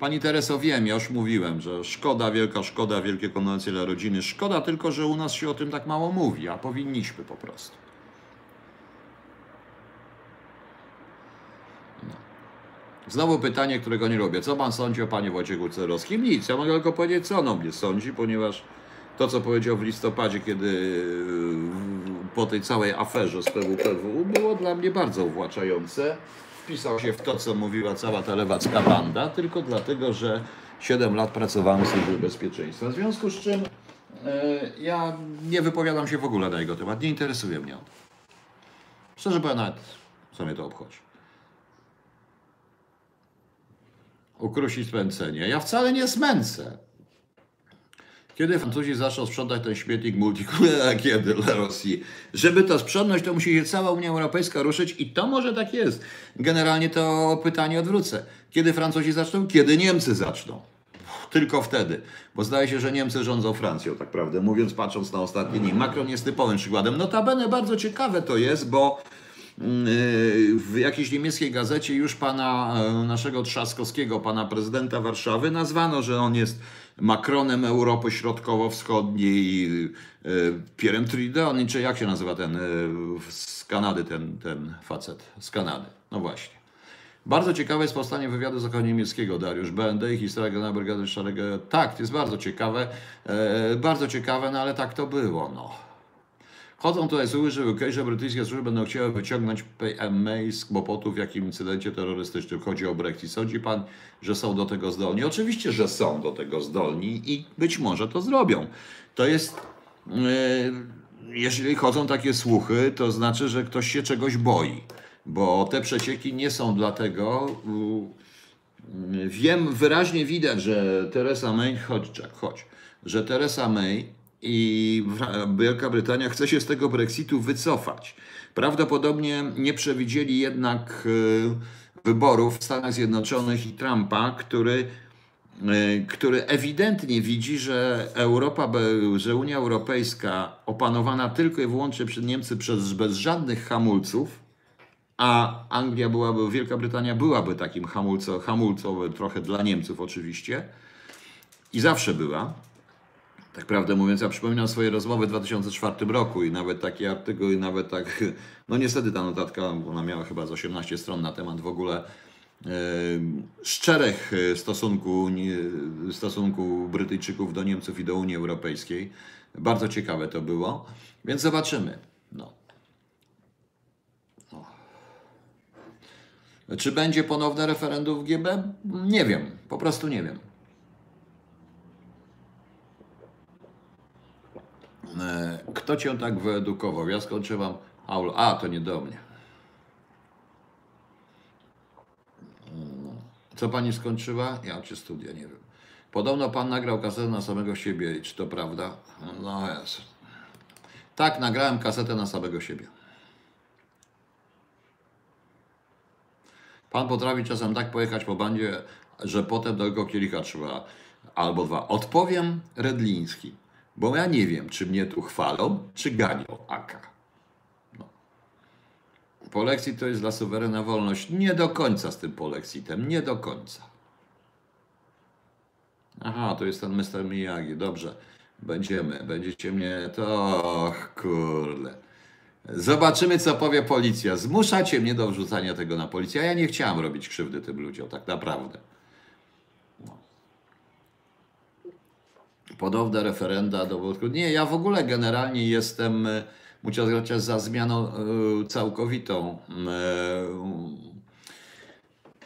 Pani Tereso, wiem, ja już mówiłem, że szkoda, wielka szkoda, wielkie konwencje dla rodziny. Szkoda tylko, że u nas się o tym tak mało mówi, a powinniśmy po prostu. Znowu pytanie, którego nie lubię. Co pan sądzi o panie Wojciechu Cerowskim? Nic, ja mogę tylko powiedzieć, co on o mnie sądzi, ponieważ to, co powiedział w listopadzie, kiedy po tej całej aferze z PWPW, było dla mnie bardzo uwłaczające. Wpisał się w to, co mówiła cała ta lewacka banda, tylko dlatego, że 7 lat pracowałem w służbie bezpieczeństwa. W związku z czym e, ja nie wypowiadam się w ogóle na jego temat, nie interesuje mnie on. Szczerze powiem, nawet co mnie to obchodzi. Ukrócić smęcenie. Ja wcale nie smęcę. Kiedy Francuzi zaczną sprzątać ten śmietnik multikulturalny, kiedy dla Rosji? Żeby to sprzątnąć, to musi się cała Unia Europejska ruszyć i to może tak jest. Generalnie to pytanie odwrócę. Kiedy Francuzi zaczną? Kiedy Niemcy zaczną. Tylko wtedy, bo zdaje się, że Niemcy rządzą Francją, tak prawdę mówiąc, patrząc na ostatnie dni. Macron jest typowym przykładem. Notabene bardzo ciekawe to jest, bo w jakiejś niemieckiej gazecie już pana e, naszego Trzaskowskiego, pana prezydenta Warszawy, nazwano, że on jest Macronem Europy Środkowo-Wschodniej, e, Pierrem Trudeau, czy jak się nazywa ten e, z Kanady, ten, ten facet z Kanady. No właśnie. Bardzo ciekawe jest powstanie wywiadu zachodnio niemieckiego Dariusz BND i historia generała brygady Szarego. Tak, to jest bardzo ciekawe, e, bardzo ciekawe, no ale tak to było, no. Chodzą tutaj słuchy, że że brytyjskie służby będą chciały wyciągnąć PMA z kłopotów w jakim incydencie terrorystycznym. Chodzi o Brexit. Sądzi pan, że są do tego zdolni? Oczywiście, że są do tego zdolni i być może to zrobią. To jest... Yy, jeśli chodzą takie słuchy, to znaczy, że ktoś się czegoś boi bo te przecieki nie są dlatego. Wiem, wyraźnie widać, że Teresa May, chodź, Jack, chodź, że Teresa May i Wielka Brytania chce się z tego Brexitu wycofać. Prawdopodobnie nie przewidzieli jednak e, wyborów w Stanach Zjednoczonych i Trumpa, który, e, który ewidentnie widzi, że Europa, że Unia Europejska opanowana tylko i wyłącznie przez Niemcy przez, bez żadnych hamulców, a Anglia byłaby, Wielka Brytania byłaby takim hamulco, hamulcowym trochę dla Niemców oczywiście i zawsze była. Tak prawdę mówiąc, ja przypominam swoje rozmowy w 2004 roku i nawet taki artykuł, i nawet tak, no niestety ta notatka, ona miała chyba z 18 stron na temat w ogóle e, szczerych stosunku, stosunku Brytyjczyków do Niemców i do Unii Europejskiej. Bardzo ciekawe to było, więc zobaczymy. No. Czy będzie ponowne referendum w GB? Nie wiem, po prostu nie wiem. Kto cię tak wyedukował? Ja skończyłam. Aul. A, to nie do mnie. Co pani skończyła? Ja czy studia, nie wiem. Podobno pan nagrał kasetę na samego siebie. Czy to prawda? No jest. Tak, nagrałem kasetę na samego siebie. Pan potrafi czasem tak pojechać po bandzie, że potem do jego kielicha trzeba albo dwa. Odpowiem Redliński, bo ja nie wiem, czy mnie tu chwalą, czy ganią Aka. No. Polexit to jest dla suwerena wolność. Nie do końca z tym polexitem, nie do końca. Aha, to jest ten Mr. Miyagi. Dobrze, będziemy, będziecie mnie to... Kurde. Zobaczymy, co powie policja. Zmuszacie mnie do wrzucania tego na policję. Ja nie chciałem robić krzywdy tym ludziom, tak naprawdę. Podobne referenda do Nie, ja w ogóle generalnie jestem e, muchas gracias za zmianą e, całkowitą e,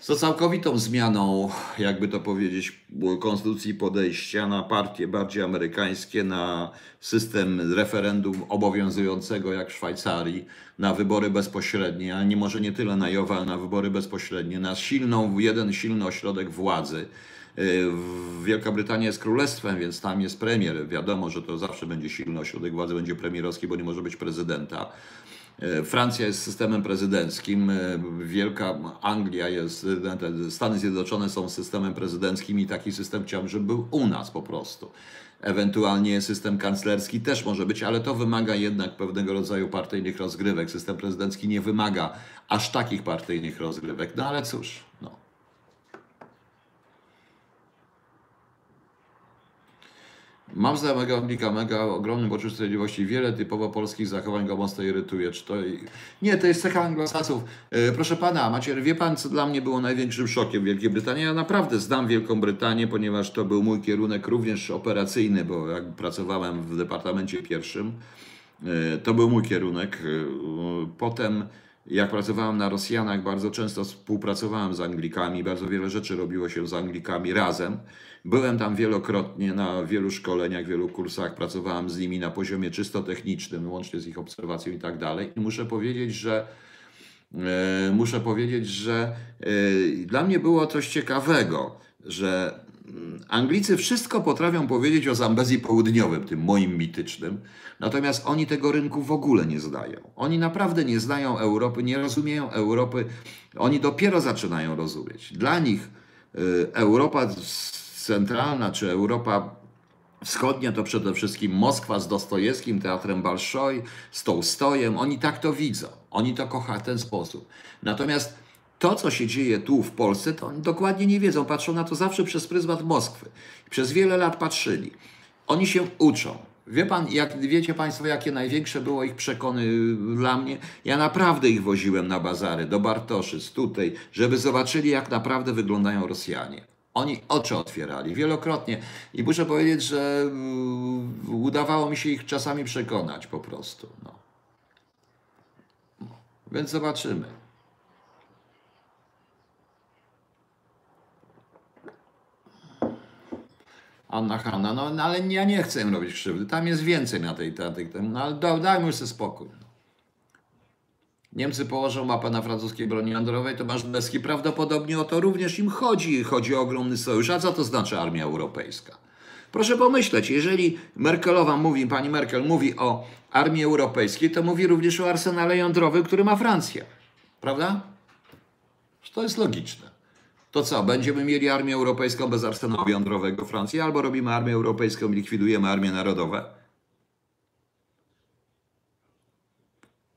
z całkowitą zmianą, jakby to powiedzieć, konstytucji podejścia na partie bardziej amerykańskie, na system referendum obowiązującego jak w Szwajcarii, na wybory bezpośrednie, ale nie może nie tyle na JOWA, na wybory bezpośrednie, na silną, jeden silny ośrodek władzy. Wielka Brytania jest królestwem, więc tam jest premier. Wiadomo, że to zawsze będzie silny ośrodek władzy, będzie premierowski, bo nie może być prezydenta. E, Francja jest systemem prezydenckim, e, Wielka Anglia jest, e, Stany Zjednoczone są systemem prezydenckim i taki system chciałbym, żeby był u nas po prostu. Ewentualnie system kanclerski też może być, ale to wymaga jednak pewnego rodzaju partyjnych rozgrywek. System prezydencki nie wymaga aż takich partyjnych rozgrywek. No ale cóż, no. Mam znajomego Anglika Mega o ogromnym poczuciu sprawiedliwości. Wiele typowo polskich zachowań go mocno irytuje. Czy to... Nie, to jest cecha anglosasów. E, proszę pana, macie, wie pan, co dla mnie było największym szokiem Wielkiej Brytanii? Ja naprawdę znam Wielką Brytanię, ponieważ to był mój kierunek również operacyjny, bo jak pracowałem w Departamencie Pierwszym, e, to był mój kierunek. E, potem jak pracowałem na Rosjanach, bardzo często współpracowałem z Anglikami, bardzo wiele rzeczy robiło się z Anglikami razem. Byłem tam wielokrotnie na wielu szkoleniach, wielu kursach, pracowałem z nimi na poziomie czysto technicznym, łącznie z ich obserwacją i tak dalej. I muszę powiedzieć, że e, muszę powiedzieć, że e, dla mnie było coś ciekawego, że Anglicy wszystko potrafią powiedzieć o Zambezji Południowym, tym moim mitycznym, natomiast oni tego rynku w ogóle nie zdają. Oni naprawdę nie znają Europy, nie rozumieją Europy, oni dopiero zaczynają rozumieć. Dla nich e, Europa centralna czy Europa Wschodnia to przede wszystkim Moskwa z Dostojewskim, Teatrem Balszoj, z Tołstojem. Oni tak to widzą. Oni to kochają w ten sposób. Natomiast to, co się dzieje tu w Polsce, to oni dokładnie nie wiedzą. Patrzą na to zawsze przez pryzmat Moskwy. Przez wiele lat patrzyli. Oni się uczą. Wie pan, jak, wiecie Państwo, jakie największe było ich przekony dla mnie? Ja naprawdę ich woziłem na bazary, do Bartoszyc, tutaj, żeby zobaczyli, jak naprawdę wyglądają Rosjanie. Oni oczy otwierali wielokrotnie i muszę powiedzieć, że mm, udawało mi się ich czasami przekonać po prostu. No. Więc zobaczymy. Anna Hanna, no, no ale ja nie chcę im robić krzywdy. Tam jest więcej na tej, na tej, no ale da- dajmy sobie spokój. Niemcy położą mapę na francuskiej broni jądrowej, to Marzleski prawdopodobnie o to również im chodzi. Chodzi o ogromny sojusz. A co to znaczy armia europejska? Proszę pomyśleć, jeżeli Merkelowa mówi, pani Merkel mówi o armii europejskiej, to mówi również o arsenale jądrowym, który ma Francja. Prawda? To jest logiczne. To co, będziemy mieli armię europejską bez arsenału jądrowego Francji, albo robimy armię europejską i likwidujemy armię narodowe?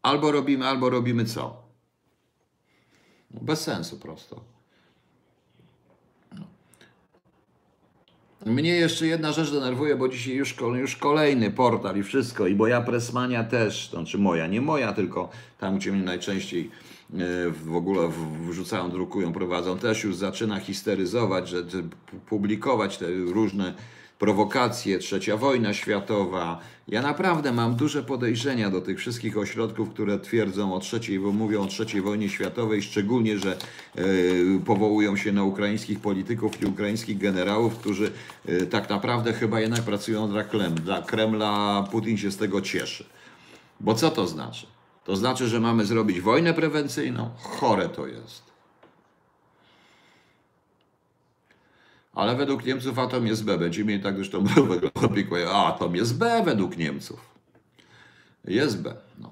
Albo robimy, albo robimy co? No, Bez sensu prosto. Mnie jeszcze jedna rzecz denerwuje, bo dzisiaj już, już kolejny portal i wszystko, i moja presmania też, znaczy moja, nie moja, tylko tam, gdzie mnie najczęściej w ogóle wrzucają, drukują, prowadzą, też już zaczyna histeryzować, że, że pu- publikować te różne prowokacje, trzecia wojna światowa. Ja naprawdę mam duże podejrzenia do tych wszystkich ośrodków, które twierdzą o trzeciej, bo mówią o trzeciej wojnie światowej, szczególnie, że e, powołują się na ukraińskich polityków i ukraińskich generałów, którzy e, tak naprawdę chyba jednak pracują dla Kremla. Dla Kremla Putin się z tego cieszy. Bo co to znaczy? To znaczy, że mamy zrobić wojnę prewencyjną? Chore to jest. Ale według Niemców atom jest B. Będziemy mieli tak zresztą opiekę. A atom jest B według Niemców. Jest B. No.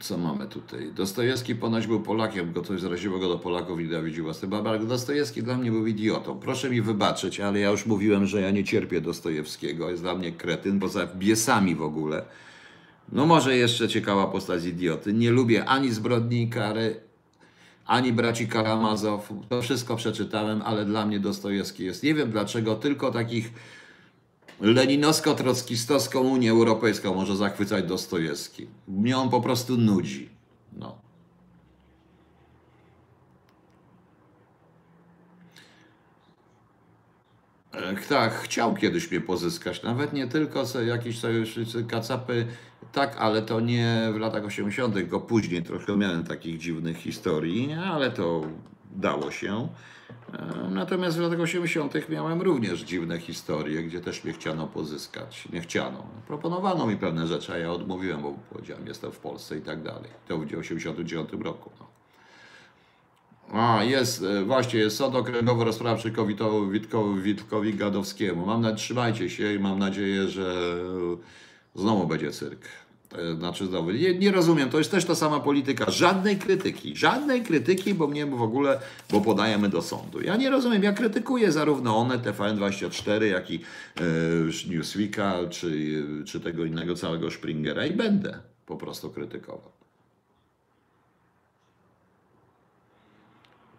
Co mamy tutaj? Dostojewski ponoć był Polakiem, go coś zraziło go do Polaków i Dawidził własny babak. Dostojewski dla mnie był idiotą. Proszę mi wybaczyć, ale ja już mówiłem, że ja nie cierpię Dostojewskiego. Jest dla mnie kretyn, poza biesami w ogóle. No może jeszcze ciekawa postać idioty. Nie lubię ani zbrodni kary, ani braci Karamazow. To wszystko przeczytałem, ale dla mnie Dostojewski jest. Nie wiem dlaczego, tylko takich leninowsko-trockistowską Unię Europejską może zachwycać Dostojewski. Mnie on po prostu nudzi. No. E, Tak, chciał kiedyś mnie pozyskać. Nawet nie tylko co jakieś sojusznicy kacapy, tak, ale to nie w latach 80., tylko później trochę miałem takich dziwnych historii, ale to dało się. E, Natomiast w latach 80. miałem również dziwne historie, gdzie też mnie chciano pozyskać. Nie chciano. Proponowano mi pewne rzeczy, a ja odmówiłem, bo powiedziałem, jestem w Polsce i tak dalej. To w 89 roku. No. A, jest, e, właśnie, jest sąd okręgowy rozprawczy Witkowi, Witkowi Gadowskiemu. Mam na, trzymajcie się i mam nadzieję, że znowu będzie cyrk. E, Znaczy znowu, nie, nie rozumiem, to jest też ta sama polityka. Żadnej krytyki, żadnej krytyki, bo mnie w ogóle, bo podajemy do sądu. Ja nie rozumiem, ja krytykuję zarówno one, TVN24, jak i e, Newsweeka, czy, czy tego innego całego Springera i będę po prostu krytykował.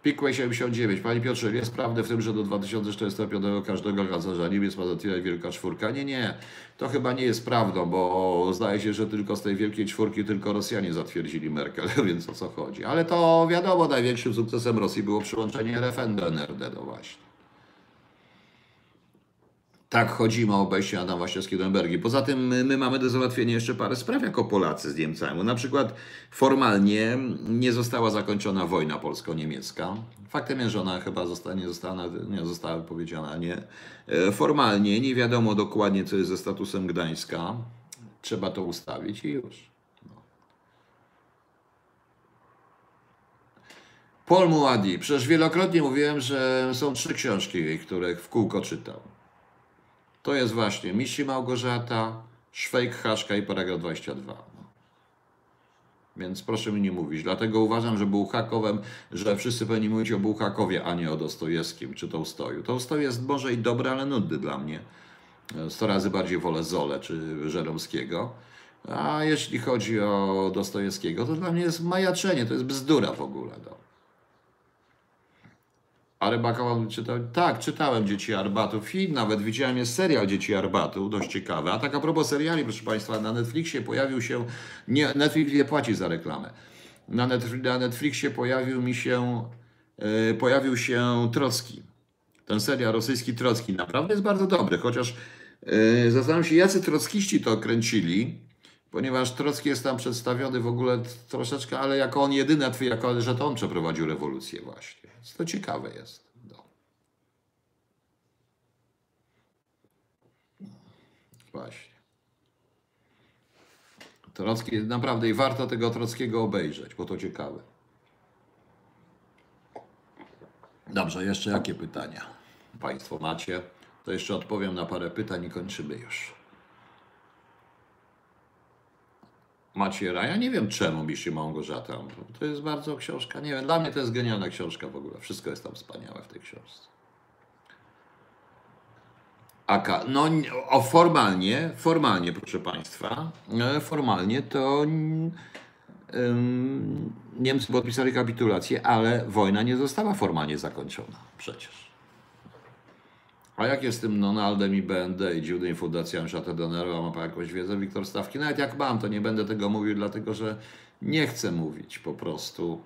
Pikłej 79. Panie Piotrze, jest prawdy w tym, że do 2045 każdego kanclerza Niemiec ma zatwierdzać Wielka Czwórka? Nie, nie. To chyba nie jest prawdą, bo zdaje się, że tylko z tej Wielkiej Czwórki tylko Rosjanie zatwierdzili Merkel, więc o co chodzi. Ale to wiadomo, największym sukcesem Rosji było przyłączenie RFN do NRD, no właśnie. Tak chodzimy o obejście Adam Waśniewski-Dębergi. Poza tym my, my mamy do załatwienia jeszcze parę spraw jako Polacy z Niemcami. Na przykład formalnie nie została zakończona wojna polsko-niemiecka. Faktem jest, że ona chyba została, nie, została, nie została wypowiedziana, nie. E, Formalnie nie wiadomo dokładnie, co jest ze statusem Gdańska. Trzeba to ustawić i już. Paul Muadi. Przecież wielokrotnie mówiłem, że są trzy książki które w kółko czytał. To jest właśnie Mistrz i Małgorzata, Szwejk, Haszka i paragraf 22. Więc proszę mi nie mówić. Dlatego uważam, że Bułhakowem, że wszyscy powinni mówić o Bułhakowie, a nie o Dostojewskim czy Tołstoju. Tołstoj jest może i dobry, ale nudny dla mnie. Sto razy bardziej wolę Zole czy Żeromskiego. A jeśli chodzi o Dostojewskiego, to dla mnie jest majaczenie, to jest bzdura w ogóle. No. A Rybaka czytał? Tak, czytałem Dzieci Arbatów i nawet widziałem jest serial Dzieci Arbatu, dość ciekawy. A tak a propos seriali, proszę Państwa, na Netflixie pojawił się, nie, Netflix nie płaci za reklamę. Na, na Netflixie pojawił mi się, yy, pojawił się Trocki. Ten serial rosyjski Trocki naprawdę jest bardzo dobry, chociaż yy, zastanawiam się, jacy trockiści to kręcili, ponieważ Trocki jest tam przedstawiony w ogóle troszeczkę, ale jako on jedyny, jako, że to on przeprowadził rewolucję właśnie. Więc to ciekawe jest. No. Właśnie. Trocki, naprawdę i warto tego Trockiego obejrzeć, bo to ciekawe. Dobrze, jeszcze jakie pytania Państwo macie? To jeszcze odpowiem na parę pytań i kończymy już. Maciera. Ja nie wiem czemu Biszy Małgorzata. To jest bardzo książka, nie wiem, dla mnie to jest genialna książka w ogóle. Wszystko jest tam wspaniałe w tej książce. Aka, no o, formalnie, formalnie proszę Państwa, e, formalnie to Niemcy podpisali kapitulację, ale wojna nie została formalnie zakończona przecież. A jak jest z tym Donaldem i BND i dziwnymi fundacjami Chateauneuf, ma pan jakąś wiedzę, Wiktor Stawki? Nawet jak mam, to nie będę tego mówił, dlatego że nie chcę mówić po prostu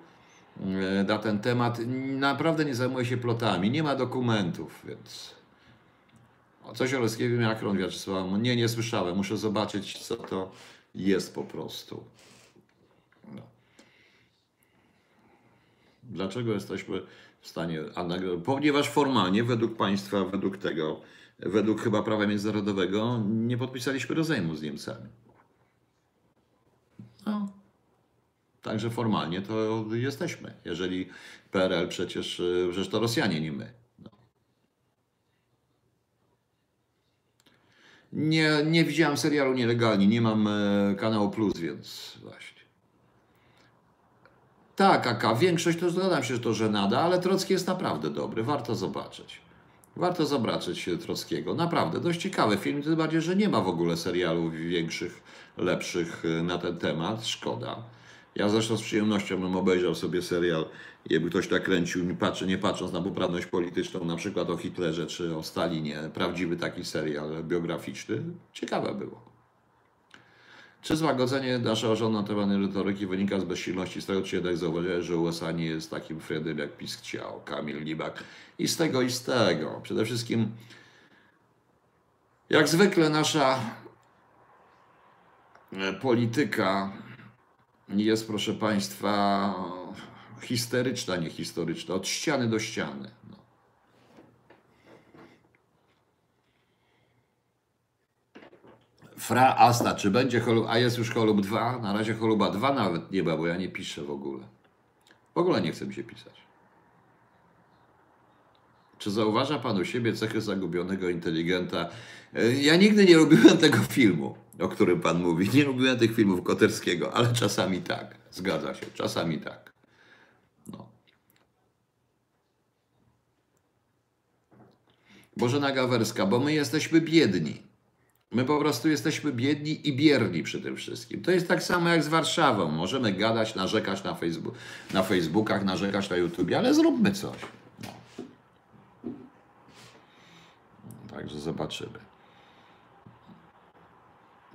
e, na ten temat. Naprawdę nie zajmuję się plotami, nie ma dokumentów, więc... Coś o Leskiewicz Makron Wiaczysława, nie, nie słyszałem, muszę zobaczyć, co to jest po prostu. No. Dlaczego jesteśmy w stanie, ponieważ formalnie według państwa, według tego, według chyba prawa międzynarodowego nie podpisaliśmy rozejmu z Niemcami. No. Także formalnie to jesteśmy. Jeżeli PRL przecież, przecież to Rosjanie, nie my. No. Nie, nie widziałem serialu nielegalnie, nie mam e, kanału Plus, więc właśnie. Tak, AK, większość to zgadzam się, że to żenada, ale Trocki jest naprawdę dobry, warto zobaczyć. Warto zobaczyć Trockiego. Naprawdę, dość ciekawy film, tym bardziej, że nie ma w ogóle serialów większych, lepszych y, na ten temat. Szkoda. Ja zresztą z przyjemnością bym obejrzał sobie serial, jakby ktoś tak kręcił, nie, patrzy, nie patrząc na poprawność polityczną, na przykład o Hitlerze czy o Stalinie, prawdziwy taki serial biograficzny. Ciekawe było. Czy złagodzenie naszego rządu na temat retoryki wynika z bezsilności z tego, czy jednak zauważyłeś, że USA nie jest takim Fredem, jak PiS chciał, Kamil Libak. I z tego, i z tego. Przede wszystkim, jak zwykle nasza e, polityka jest, proszę Państwa, histeryczna, nie historyczna, od ściany do ściany. Fra Asta, czy będzie cholub, a jest już cholub 2? Na razie choluba 2 nawet nie ma, bo ja nie piszę w ogóle. W ogóle nie chcę mi się pisać. Czy zauważa Pan u siebie cechy zagubionego inteligenta? E, ja nigdy nie lubiłem tego filmu, o którym Pan mówi. Nie lubiłem tych filmów Koterskiego, ale czasami tak. Zgadza się, czasami tak. No. Bożena Gawerska, bo my jesteśmy biedni. My po prostu jesteśmy biedni i bierni przy tym wszystkim. To jest tak samo jak z Warszawą. Możemy gadać, narzekać na, Facebook, na Facebookach, narzekać na YouTube, ale zróbmy coś. No. Także zobaczymy.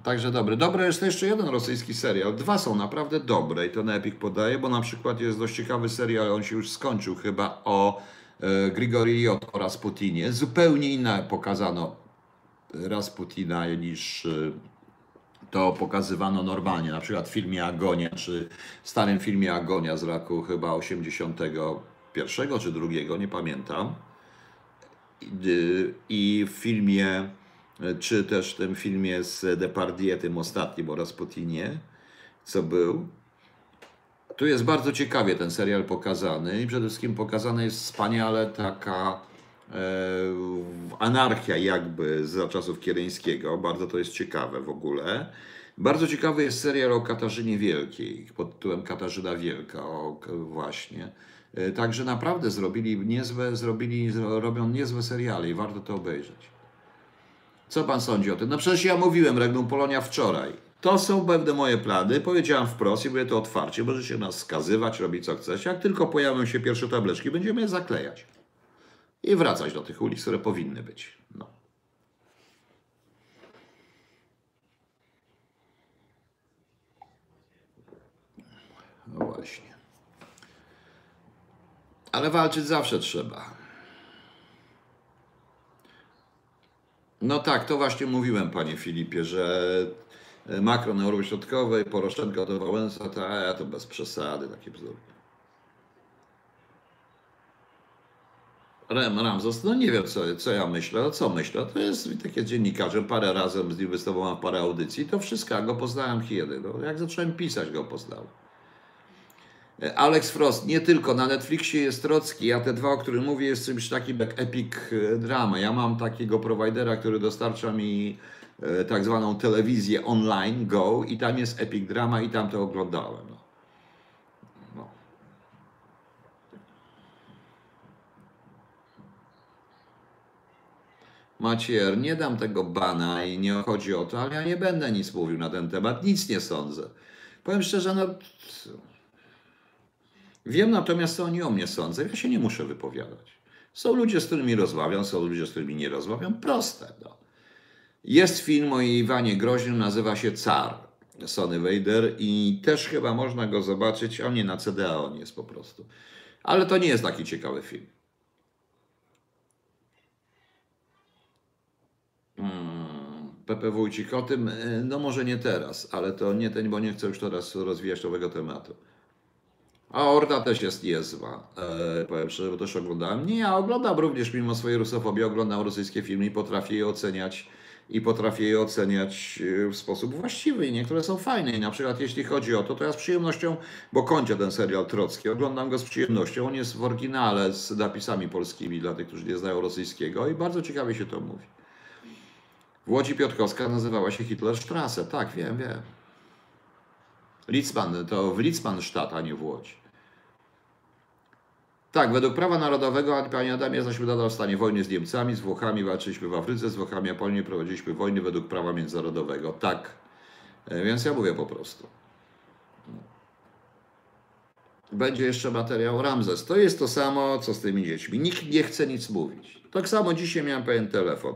Także dobry. Dobry jest jeszcze jeden rosyjski serial. Dwa są naprawdę dobre i to na Epic podaje, bo na przykład jest dość ciekawy serial, on się już skończył chyba o e, Grigori oraz Putinie. Zupełnie inne pokazano Rasputina niż y, to pokazywano normalnie, na przykład w filmie Agonia, czy starym filmie Agonia z roku chyba 81 czy drugiego, nie pamiętam. I w filmie, czy też w tym filmie z Depardieu, tym ostatnim o Rasputinie, co był. Tu jest bardzo ciekawie ten serial pokazany i przede wszystkim pokazana jest wspaniale taka anarchia jakby za czasów Kiereńskiego, bardzo to jest ciekawe w ogóle. Bardzo ciekawy jest serial o Katarzynie Wielkiej, pod tytułem Katarzyna Wielka, o, właśnie. E, Także naprawdę zrobili niezłe, zrobili, zro- robią niezłe seriale i warto to obejrzeć. Co pan sądzi o tym? No przecież ja mówiłem Regnum Polonia wczoraj. To są pewne moje plany. Powiedziałem wprost i mówię to otwarcie. Możecie nas skazywać, robić co chcecie. Jak tylko pojawią się pierwsze tableczki, będziemy je zaklejać. I wracać do tych ulic, które powinny być. No. No właśnie. Ale walczyć zawsze trzeba. No tak, to właśnie mówiłem, panie Filipie, że Macron na Europie Środkowej, Poroszenko do Wałęsa, to, a, to bez przesady, takie bzdury. Rem Ramzos, no nie wiem, co, co ja myślę, no co myślę, to jest takie dziennikarze, parę razy z nim występowałem parę audycji, to wszystko, ja go poznałem kiedy, no, jak zacząłem pisać, go poznałem. Alex Frost, nie tylko, na Netflixie jest Trocki, a te dwa, o których mówię, jest czymś takim jak Epic e, Drama. Ja mam takiego prowajdera, który dostarcza mi e, tak zwaną telewizję online, Go, i tam jest Epic Drama i tam to oglądałem. Macier, nie dam tego bana i nie chodzi o to, ale ja nie będę nic mówił na ten temat, nic nie sądzę. Powiem szczerze, no... Wiem natomiast, co oni o mnie sądzą. Ja się nie muszę wypowiadać. Są ludzie, z którymi rozmawiam, są ludzie, z którymi nie rozmawiam. Proste. No. Jest film o Iwanie Groźnym, nazywa się Car. Sony Vader i też chyba można go zobaczyć, a nie na CDA on jest po prostu. Ale to nie jest taki ciekawy film. Pepe Wójcik o tym, y, no może nie teraz, ale to nie ten, bo nie chcę już teraz rozwijać nowego tematu. A Orda też jest niezła. E, powiem szczerze, bo też oglądałem. Nie, ja oglądam również, mimo swojej rusofobii, oglądam rosyjskie filmy i potrafię je oceniać i potrafię je oceniać e, w sposób właściwy. I niektóre są fajne. I na przykład jeśli chodzi o to, to ja z przyjemnością, bo kończę ten serial Trocki, oglądam go z przyjemnością. On jest w oryginale z napisami polskimi dla tych, którzy nie znają rosyjskiego i bardzo ciekawie się to mówi. Łodzi Piotrkowska nazywała się Hitlerstrasse. Tak, wiem, wiem. Litzman, to w Litzmannstadt, a nie w Łodzi. Tak, według prawa narodowego, panie Adamie, jesteśmy nadal w stanie wojny z Niemcami, z Włochami, walczyliśmy w Afryce, z Włochami, Japonią, prowadziliśmy wojny według prawa międzynarodowego. Tak. E, Więc ja mówię po prostu. Będzie jeszcze materiał Ramzes. To jest to samo, co z tymi dziećmi. Nikt nie chce nic mówić. Tak samo dzisiaj miałem pewien telefon.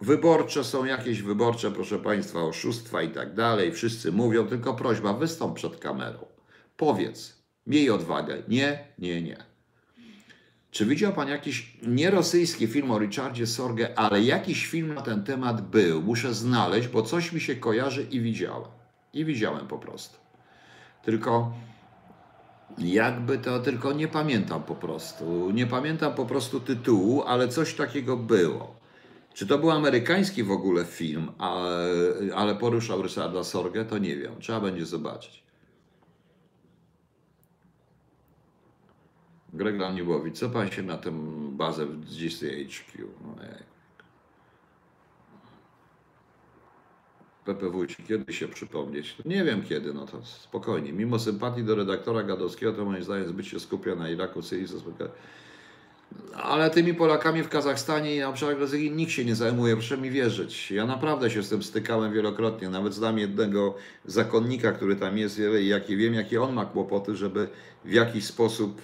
Wyborcze są jakieś wyborcze, proszę Państwa, oszustwa i tak dalej. Wszyscy mówią, tylko prośba, wystąp przed kamerą. Powiedz, miej odwagę. Nie, nie, nie. Czy widział Pan jakiś nierosyjski film o Richardzie Sorge, ale jakiś film na ten temat był? Muszę znaleźć, bo coś mi się kojarzy i widziałem. I widziałem po prostu. Tylko jakby to, tylko nie pamiętam po prostu. Nie pamiętam po prostu tytułu, ale coś takiego było. Czy to był amerykański w ogóle film, ale, poruszał Ryszarda Sorgę, to nie wiem. Trzeba będzie zobaczyć. Greg Laniłowicz, co pan się na tę bazę w GCHQ? No. Pepe Wójcik, kiedy się przypomnieć? Nie wiem kiedy, no to spokojnie. Mimo sympatii do redaktora Gadowskiego, to moim zdaniem zbyt się skupia na Iraku, Syrii. Ale tymi Polakami w Kazachstanie i na obszarach rosyjskich nikt się nie zajmuje, proszę mi wierzyć. Ja naprawdę się z tym stykałem wielokrotnie. Nawet znam jednego zakonnika, który tam jest i wiem, jakie on ma kłopoty, żeby w jakiś sposób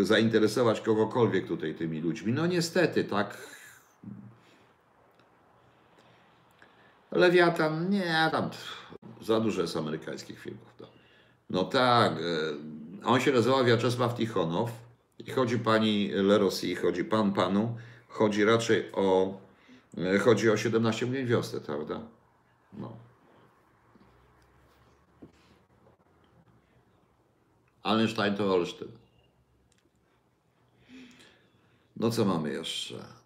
y, zainteresować kogokolwiek tutaj tymi ludźmi. No niestety, tak. Lewiatan, nie, tam za dużo jest amerykańskich filmów. No, no tak, y, on się nazywa Wiaczesław Tichonow. I chodzi pani Lerosi, chodzi pan panu, chodzi raczej o, e, chodzi o 17 mniej wiosny, prawda? No. Allenstein to Olsztyn. No co mamy jeszcze?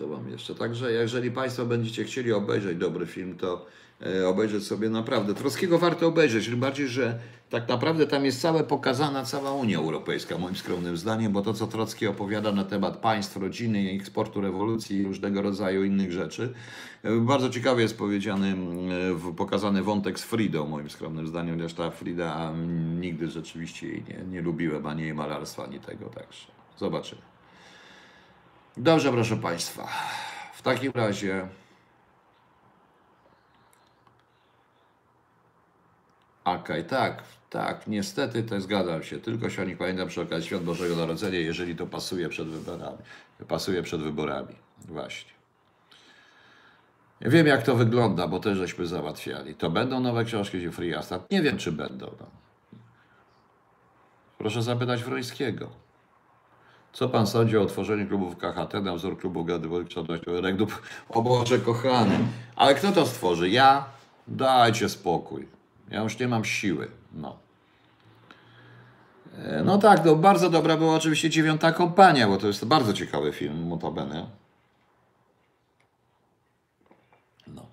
Co mam jeszcze? Także jeżeli Państwo będziecie chcieli obejrzeć dobry film, to e, obejrzeć sobie naprawdę. Trockiego warto obejrzeć, tym bardziej, że tak naprawdę tam jest całe pokazana cała Unia Europejska, moim skromnym zdaniem, bo to, co Trocki opowiada na temat państw, rodziny, ich sportu, rewolucji i różnego rodzaju innych rzeczy, e, bardzo ciekawie jest powiedziany, pokazany wątek z Fridą, moim skromnym zdaniem, chociaż ta Frida nigdy rzeczywiście jej nie, nie lubiłem, ani jej malarstwa, ani tego, także zobaczymy. Dobrze, proszę Państwa. W takim razie. Akaj, tak, tak, niestety to zgadzam się. Tylko się o nich pamiętam przy okazji Świąt Bożego Narodzenia, jeżeli to pasuje przed wyborami. Pasuje przed wyborami, właśnie. Wiem, jak to wygląda, bo też żeśmy załatwiali. To będą nowe książki Free Astat? Nie wiem, czy będą. No. Proszę zapytać Wrońskiego. Co pan sądzi o otworzeniu klubów KHT na wzór klubu Gadywolczanościowego Regdów? O Boże kochany. Ale kto to stworzy? Ja? Dajcie spokój. Ja już nie mam siły. No. E, No tak, no bardzo dobra była oczywiście dziewiąta kompania, bo to jest bardzo ciekawy film, notabene. No.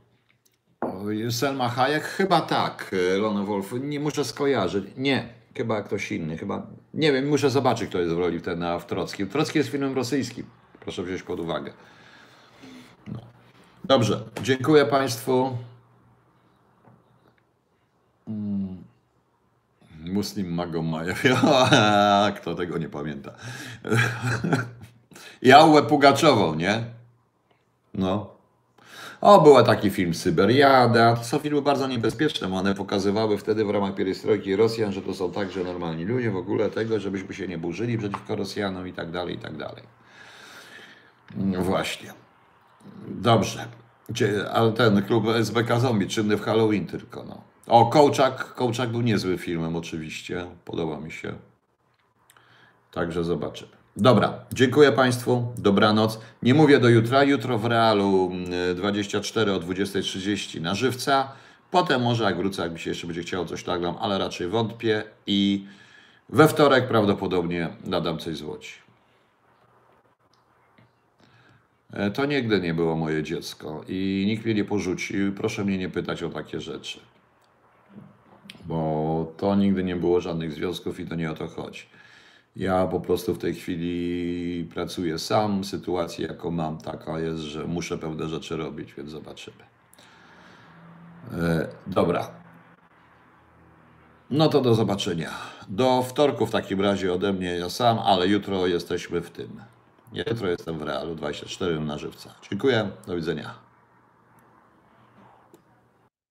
Oj, Selma Hayek? Chyba tak, e, Lona Wolf. Nie muszę skojarzyć. Nie, chyba ktoś inny. Chyba, nie wiem, muszę zobaczyć, kto jest w roli wtedy na w Trockim. Trocki jest filmem rosyjskim. Proszę wziąć pod uwagę. No. Dobrze, dziękuję Państwu. Mm. Muslim Magomajew. Kto tego nie pamięta? Jałę Pugaczową, nie? No. O, był taki film Syberiada. To są filmy bardzo niebezpieczne, bo one pokazywały wtedy w ramach pierestrojki Rosjan, że to są także normalni ludzie, w ogóle tego, żebyśmy się nie burzyli przeciwko Rosjanom i tak dalej, i tak dalej. No właśnie. Dobrze. Ale ten klub SBK Zombie, czynny w Halloween tylko, no. O, Kołczak. Kołczak był niezły filmem oczywiście. Podoba mi się. Także zobaczymy. Dobra, dziękuję Państwu. Dobranoc. Nie mówię do jutra. Jutro w Realu mm, 24 o 20.30 na żywca. Potem może jak wrócę, jak mi się jeszcze będzie chciało coś nagram, ale raczej wątpię. I we wtorek prawdopodobnie nadam coś z Łodzi. E, To nigdy nie było moje dziecko i nikt mnie nie porzucił. Proszę mnie nie pytać o takie rzeczy, bo to nigdy nie było żadnych związków i to nie o to chodzi. Ja po prostu w tej chwili pracuję sam. Sytuacja, jaką mam, taka jest, że muszę pewne rzeczy robić, więc zobaczymy. E, dobra. No to do zobaczenia. Do wtorku w takim razie ode mnie ja sam, ale jutro jesteśmy w tym. Jutro jestem w Realu 24 na żywca. Dziękuję, do widzenia.